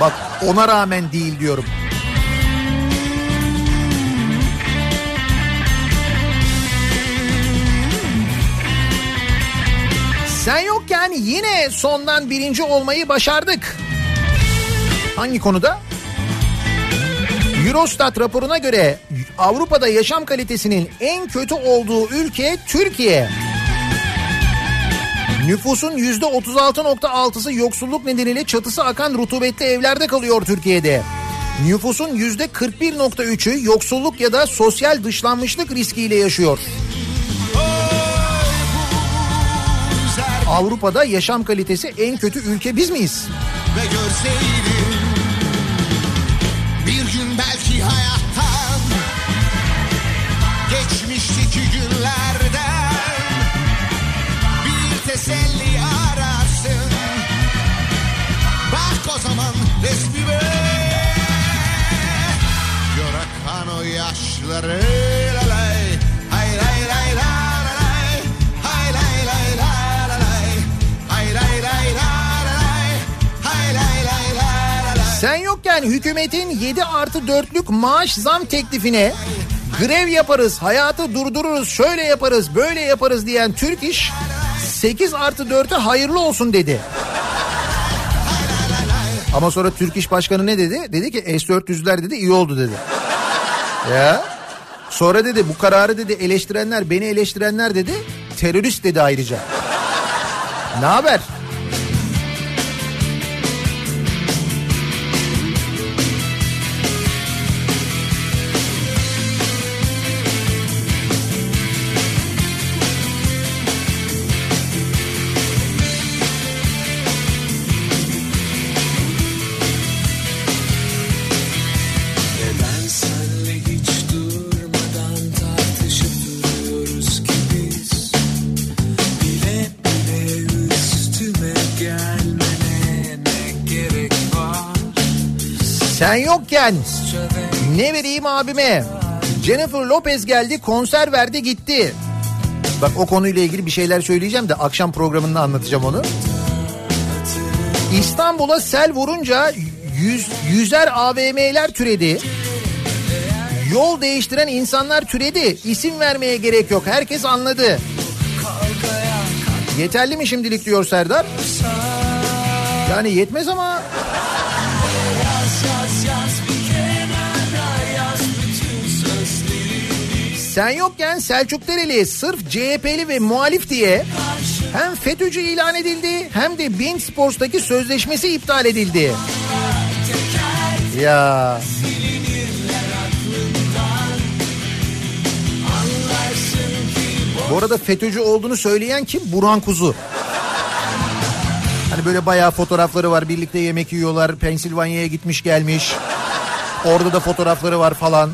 Bak ona rağmen değil diyorum. Sen yokken yine sondan birinci olmayı başardık. Hangi konuda? Eurostat raporuna göre Avrupa'da yaşam kalitesinin en kötü olduğu ülke Türkiye. Nüfusun yüzde 36.6'sı yoksulluk nedeniyle çatısı akan rutubetli evlerde kalıyor Türkiye'de. Nüfusun yüzde 41.3'ü yoksulluk ya da sosyal dışlanmışlık riskiyle yaşıyor. Avrupa'da yaşam kalitesi en kötü ülke biz miyiz?
ve görseydim Resmime Gör yaşları Sen
yokken hükümetin 7 artı 4'lük maaş zam teklifine grev yaparız, hayatı durdururuz, şöyle yaparız, böyle yaparız diyen Türk İş 8 artı 4'e hayırlı olsun dedi. Ama sonra Türk İş Başkanı ne dedi? Dedi ki S-400'ler dedi iyi oldu dedi. Ya. Sonra dedi bu kararı dedi eleştirenler beni eleştirenler dedi terörist dedi ayrıca. Ne haber? Sen yokken ne vereyim abime? Jennifer Lopez geldi konser verdi gitti. Bak o konuyla ilgili bir şeyler söyleyeceğim de akşam programında anlatacağım onu. İstanbul'a sel vurunca yüz, yüzer AVM'ler türedi. Yol değiştiren insanlar türedi. İsim vermeye gerek yok. Herkes anladı. Yeterli mi şimdilik diyor Serdar? Yani yetmez ama Sen yokken Selçuk Dereli sırf CHP'li ve muhalif diye hem FETÖ'cü ilan edildi hem de Bein Sports'taki sözleşmesi iptal edildi. Ya bu arada FETÖ'cü olduğunu söyleyen kim? Burhan Kuzu. Hani böyle bayağı fotoğrafları var. Birlikte yemek yiyorlar. Pensilvanya'ya gitmiş gelmiş. Orada da fotoğrafları var falan.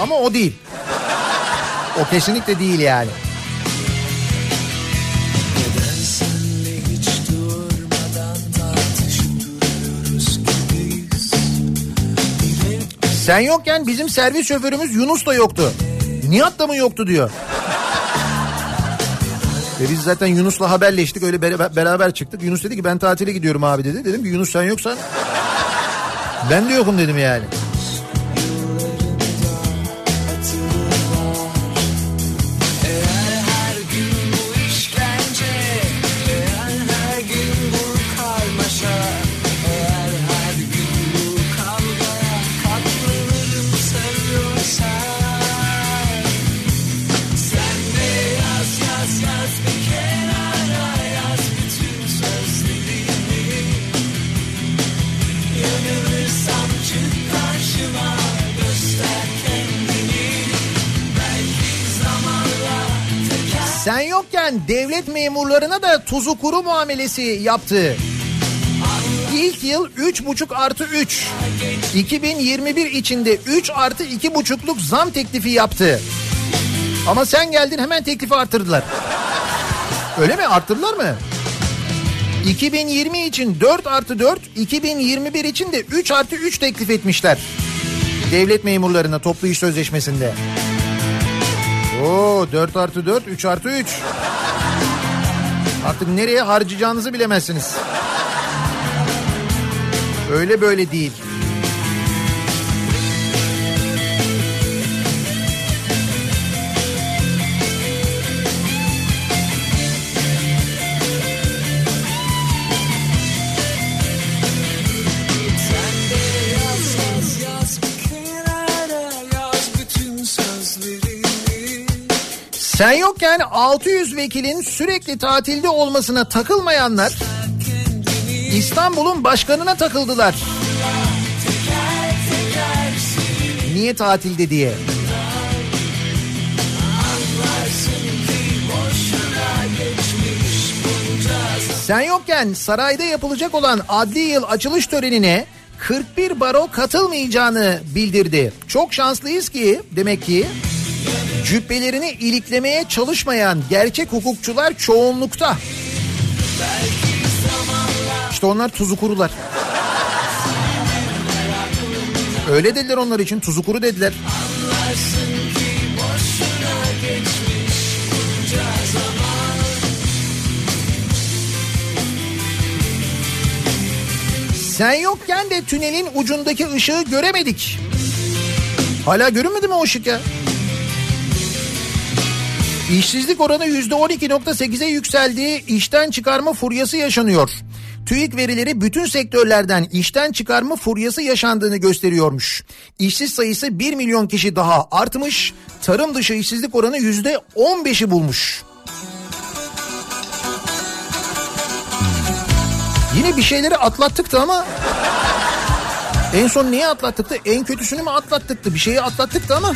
Ama o değil. O kesinlikle değil yani. Sen yokken bizim servis şoförümüz Yunus da yoktu. Nihat da mı yoktu diyor. Ve biz zaten Yunus'la haberleştik öyle bera- beraber çıktık. Yunus dedi ki ben tatile gidiyorum abi dedi. Dedim ki Yunus sen yoksan ben de yokum dedim yani. Yokken devlet memurlarına da tuzu kuru muamelesi yaptı. İlk yıl 3,5 artı 3. 2021 içinde 3 artı 2,5'luk zam teklifi yaptı. Ama sen geldin hemen teklifi artırdılar. Öyle mi? Arttırdılar mı? 2020 için 4 artı 4, 2021 için de 3 artı 3 teklif etmişler. Devlet memurlarına toplu iş sözleşmesinde. Oo 4 artı 4 3 artı 3. Artık nereye harcayacağınızı bilemezsiniz. Öyle böyle değil. Sen yokken 600 vekilin sürekli tatilde olmasına takılmayanlar İstanbul'un başkanına takıldılar. Niye tatilde diye. Sen yokken sarayda yapılacak olan adli yıl açılış törenine 41 baro katılmayacağını bildirdi. Çok şanslıyız ki demek ki cübbelerini iliklemeye çalışmayan gerçek hukukçular çoğunlukta. İşte onlar tuzu kurular. Öyle dediler onlar için tuzu kuru dediler. Sen yokken de tünelin ucundaki ışığı göremedik. Hala görünmedi mi o ışık ya? İşsizlik oranı %12.8'e yükseldi. İşten çıkarma furyası yaşanıyor. TÜİK verileri bütün sektörlerden işten çıkarma furyası yaşandığını gösteriyormuş. İşsiz sayısı 1 milyon kişi daha artmış. Tarım dışı işsizlik oranı %15'i bulmuş. Yine bir şeyleri atlattıktı ama en son neyi atlattıktı? En kötüsünü mü atlattıktı? Bir şeyi atlattıktı ama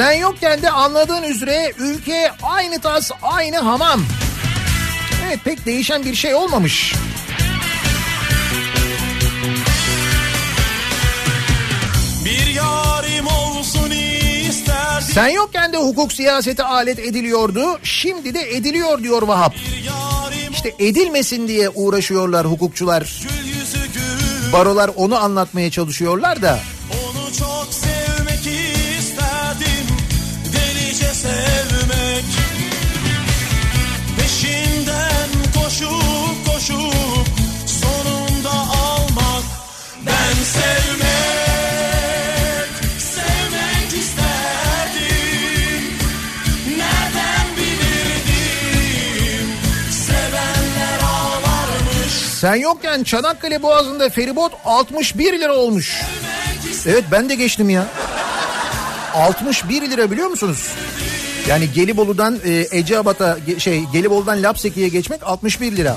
Sen yokken de anladığın üzere ülke aynı tas aynı hamam. Evet pek değişen bir şey olmamış. Sen yokken de hukuk siyasete alet ediliyordu. Şimdi de ediliyor diyor Vahap. İşte edilmesin diye uğraşıyorlar hukukçular. Barolar onu anlatmaya çalışıyorlar da. Sen yokken Çanakkale Boğazı'nda feribot 61 lira olmuş. Evet ben de geçtim ya. 61 lira biliyor musunuz? Yani Gelibolu'dan e, Eceabat'a şey Gelibolu'dan Lapseki'ye geçmek 61 lira.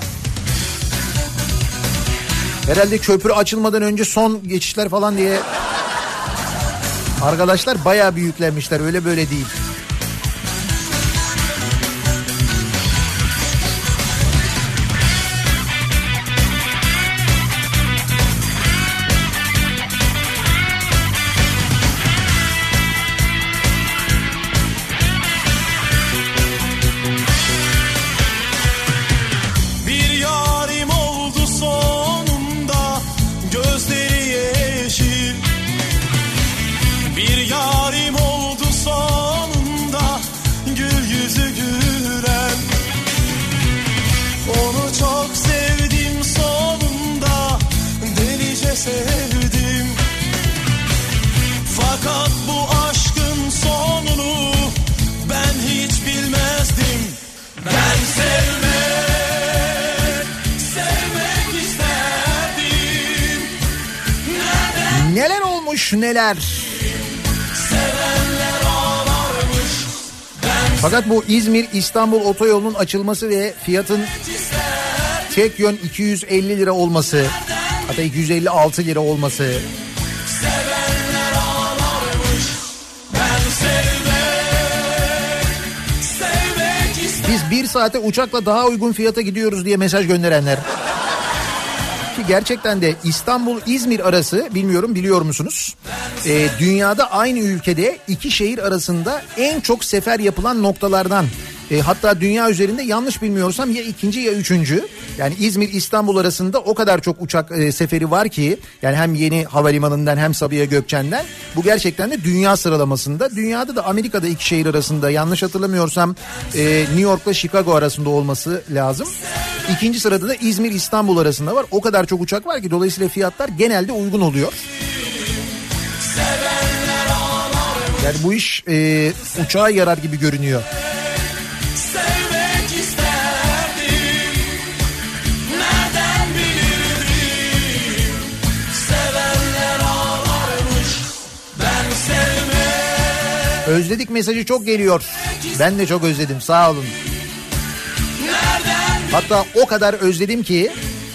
Herhalde köprü açılmadan önce son geçişler falan diye arkadaşlar bayağı büyüklenmişler öyle böyle değil. Neler. Fakat bu İzmir İstanbul otoyolunun açılması ve fiyatın tek yön 250 lira olması hatta 256 lira olması biz bir saate uçakla daha uygun fiyata gidiyoruz diye mesaj gönderenler. Ki gerçekten de İstanbul İzmir arası bilmiyorum biliyor musunuz? Ee, dünyada aynı ülkede iki şehir arasında en çok sefer yapılan noktalardan. Ee, hatta dünya üzerinde yanlış bilmiyorsam ya ikinci ya üçüncü. Yani İzmir İstanbul arasında o kadar çok uçak e, seferi var ki yani hem yeni havalimanından hem Sabiha Gökçen'den bu gerçekten de dünya sıralamasında. Dünyada da Amerika'da iki şehir arasında yanlış hatırlamıyorsam e, New York'la Chicago arasında olması lazım. İkinci sırada da İzmir İstanbul arasında var. O kadar çok uçak var ki dolayısıyla fiyatlar genelde uygun oluyor. Yani bu iş e, uçağa yarar gibi görünüyor. Özledik mesajı çok geliyor. Ben de çok özledim sağ olun. Hatta o kadar özledim ki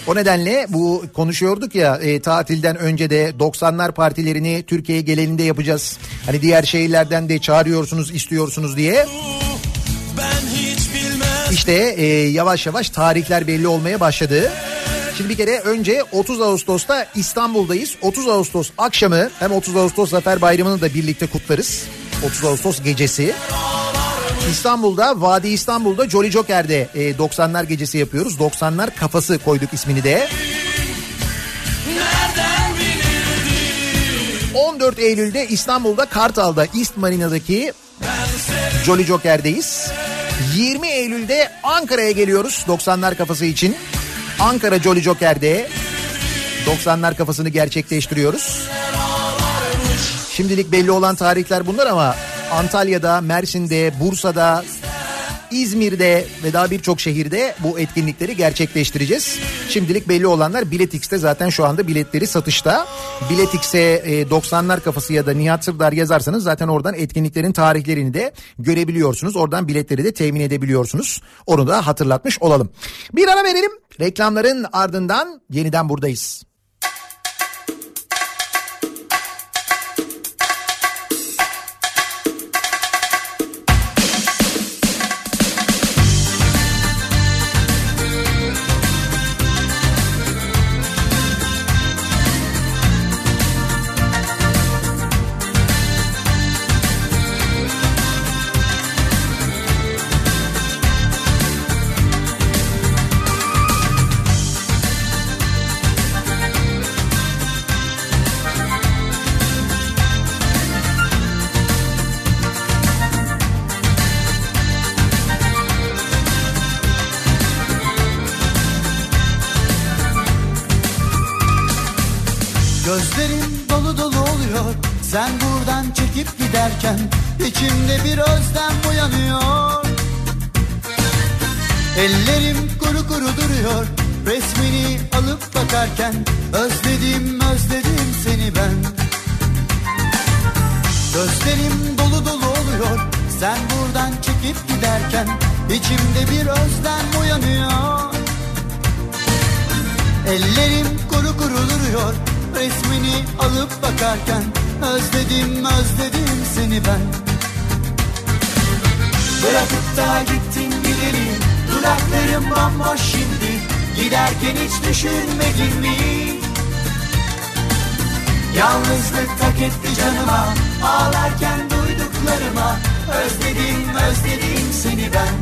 o nedenle bu konuşuyorduk ya e, tatilden önce de 90'lar partilerini Türkiye genelinde yapacağız. Hani diğer şehirlerden de çağırıyorsunuz istiyorsunuz diye. İşte e, yavaş yavaş tarihler belli olmaya başladı. Şimdi bir kere önce 30 Ağustos'ta İstanbul'dayız. 30 Ağustos akşamı hem 30 Ağustos Zafer Bayramı'nı da birlikte kutlarız. 30 Ağustos gecesi. İstanbul'da Vadi İstanbul'da Jolly Joker'de e, 90'lar gecesi yapıyoruz. 90'lar kafası koyduk ismini de. 14 Eylül'de İstanbul'da Kartal'da East Marina'daki Jolly Joker'deyiz. 20 Eylül'de Ankara'ya geliyoruz 90'lar kafası için. Ankara Jolly Joker'de 90'lar kafasını gerçekleştiriyoruz. Şimdilik belli olan tarihler bunlar ama Antalya'da, Mersin'de, Bursa'da, İzmir'de ve daha birçok şehirde bu etkinlikleri gerçekleştireceğiz. Şimdilik belli olanlar Biletix'te zaten şu anda biletleri satışta. Biletix'e e, 90'lar kafası ya da Nihat Sırdar yazarsanız zaten oradan etkinliklerin tarihlerini de görebiliyorsunuz. Oradan biletleri de temin edebiliyorsunuz. Onu da hatırlatmış olalım. Bir ara verelim. Reklamların ardından yeniden buradayız.
Sen buradan çekip giderken içimde bir özlem uyanıyor. Ellerim kuru kuru duruyor Resmini alıp bakarken Özledim özledim seni ben. Gözlerim dolu dolu oluyor Sen buradan çekip giderken içimde bir özlem uyanıyor. Ellerim kuru kuru duruyor Resmini alıp bakarken Özledim özledim seni ben. Bırakıp da gittin gideri Dudaklarım bomboş şimdi. Giderken hiç düşünmedin mi? Yalnızlık tak etti canıma Ağlarken duyduklarıma. Özledim özledim seni ben.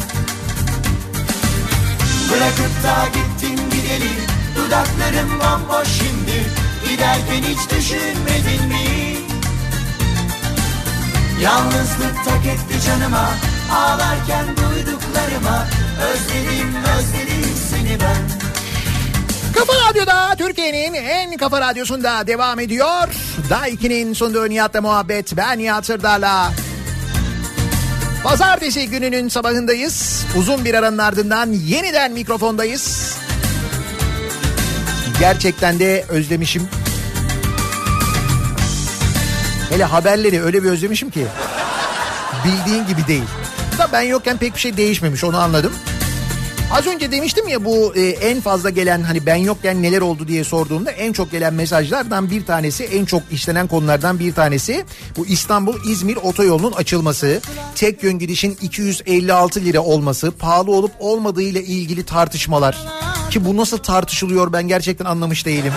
Bırakıp da gittin gideri Dudaklarım bomboş şimdi. Giderken hiç düşünmedin mi? Yalnızlık tak etti canıma Ağlarken duyduklarıma Özledim özledim seni ben
Kafa Radyo'da Türkiye'nin en kafa radyosunda devam ediyor. Daiki'nin sunduğu Nihat'la muhabbet. Ben Nihat Sırdar'la. Pazartesi gününün sabahındayız. Uzun bir aranın ardından yeniden mikrofondayız. Gerçekten de özlemişim. Hele haberleri öyle bir özlemişim ki. Bildiğin gibi değil. Da ben yokken pek bir şey değişmemiş onu anladım. Az önce demiştim ya bu e, en fazla gelen hani ben yokken neler oldu diye sorduğumda en çok gelen mesajlardan bir tanesi en çok işlenen konulardan bir tanesi bu İstanbul-İzmir otoyolunun açılması, tek yön gidişin 256 lira olması, pahalı olup olmadığı ile ilgili tartışmalar ki bu nasıl tartışılıyor ben gerçekten anlamış değilim.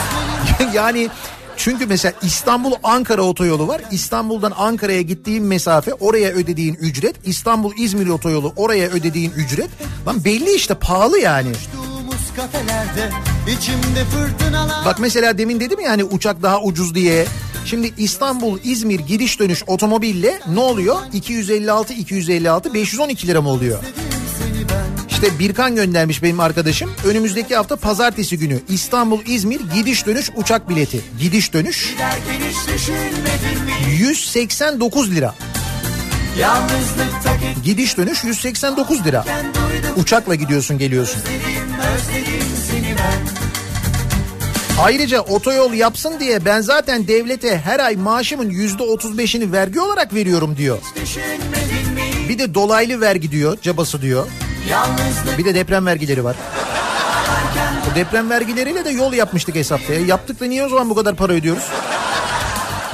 yani çünkü mesela İstanbul Ankara otoyolu var. İstanbul'dan Ankara'ya gittiğin mesafe oraya ödediğin ücret. İstanbul İzmir otoyolu oraya ödediğin ücret. Lan belli işte pahalı yani.
kafelerde içimde fırtınalar
Bak mesela demin dedim ya hani uçak daha ucuz diye. Şimdi İstanbul İzmir gidiş dönüş otomobille ne oluyor? 256 256 512 lira mı oluyor? İşte Birkan göndermiş benim arkadaşım. Önümüzdeki hafta pazartesi günü İstanbul İzmir gidiş dönüş uçak bileti. Gidiş dönüş
Giderken hiç düşünmedin mi?
189 lira. Gidiş dönüş 189 lira. Uçakla gidiyorsun geliyorsun. Ayrıca otoyol yapsın diye ben zaten devlete her ay maaşımın yüzde otuz beşini vergi olarak veriyorum diyor. Bir de dolaylı vergi diyor, cabası diyor. Bir de deprem vergileri var. O deprem vergileriyle de yol yapmıştık hesapta. ya. Yaptık da niye o zaman bu kadar para ödüyoruz?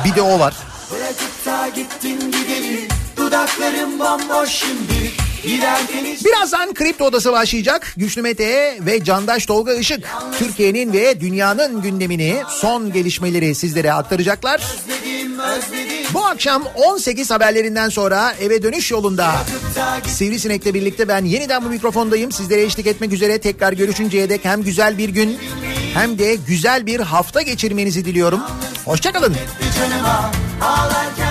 Bir de o var.
bırakıp da gittin gideli Dudaklarım bomboş şimdi
Birazdan Kripto Odası başlayacak. Güçlü Mete ve Candaş Tolga Işık Türkiye'nin ve dünyanın gündemini, son gelişmeleri sizlere aktaracaklar.
özledim özledim
Bu akşam 18 haberlerinden sonra eve dönüş yolunda Sivrisinek'le birlikte ben yeniden bu mikrofondayım. Sizlere eşlik etmek üzere tekrar görüşünceye dek hem güzel bir gün hem de güzel bir hafta geçirmenizi diliyorum. Hoşçakalın.
canıma ağlar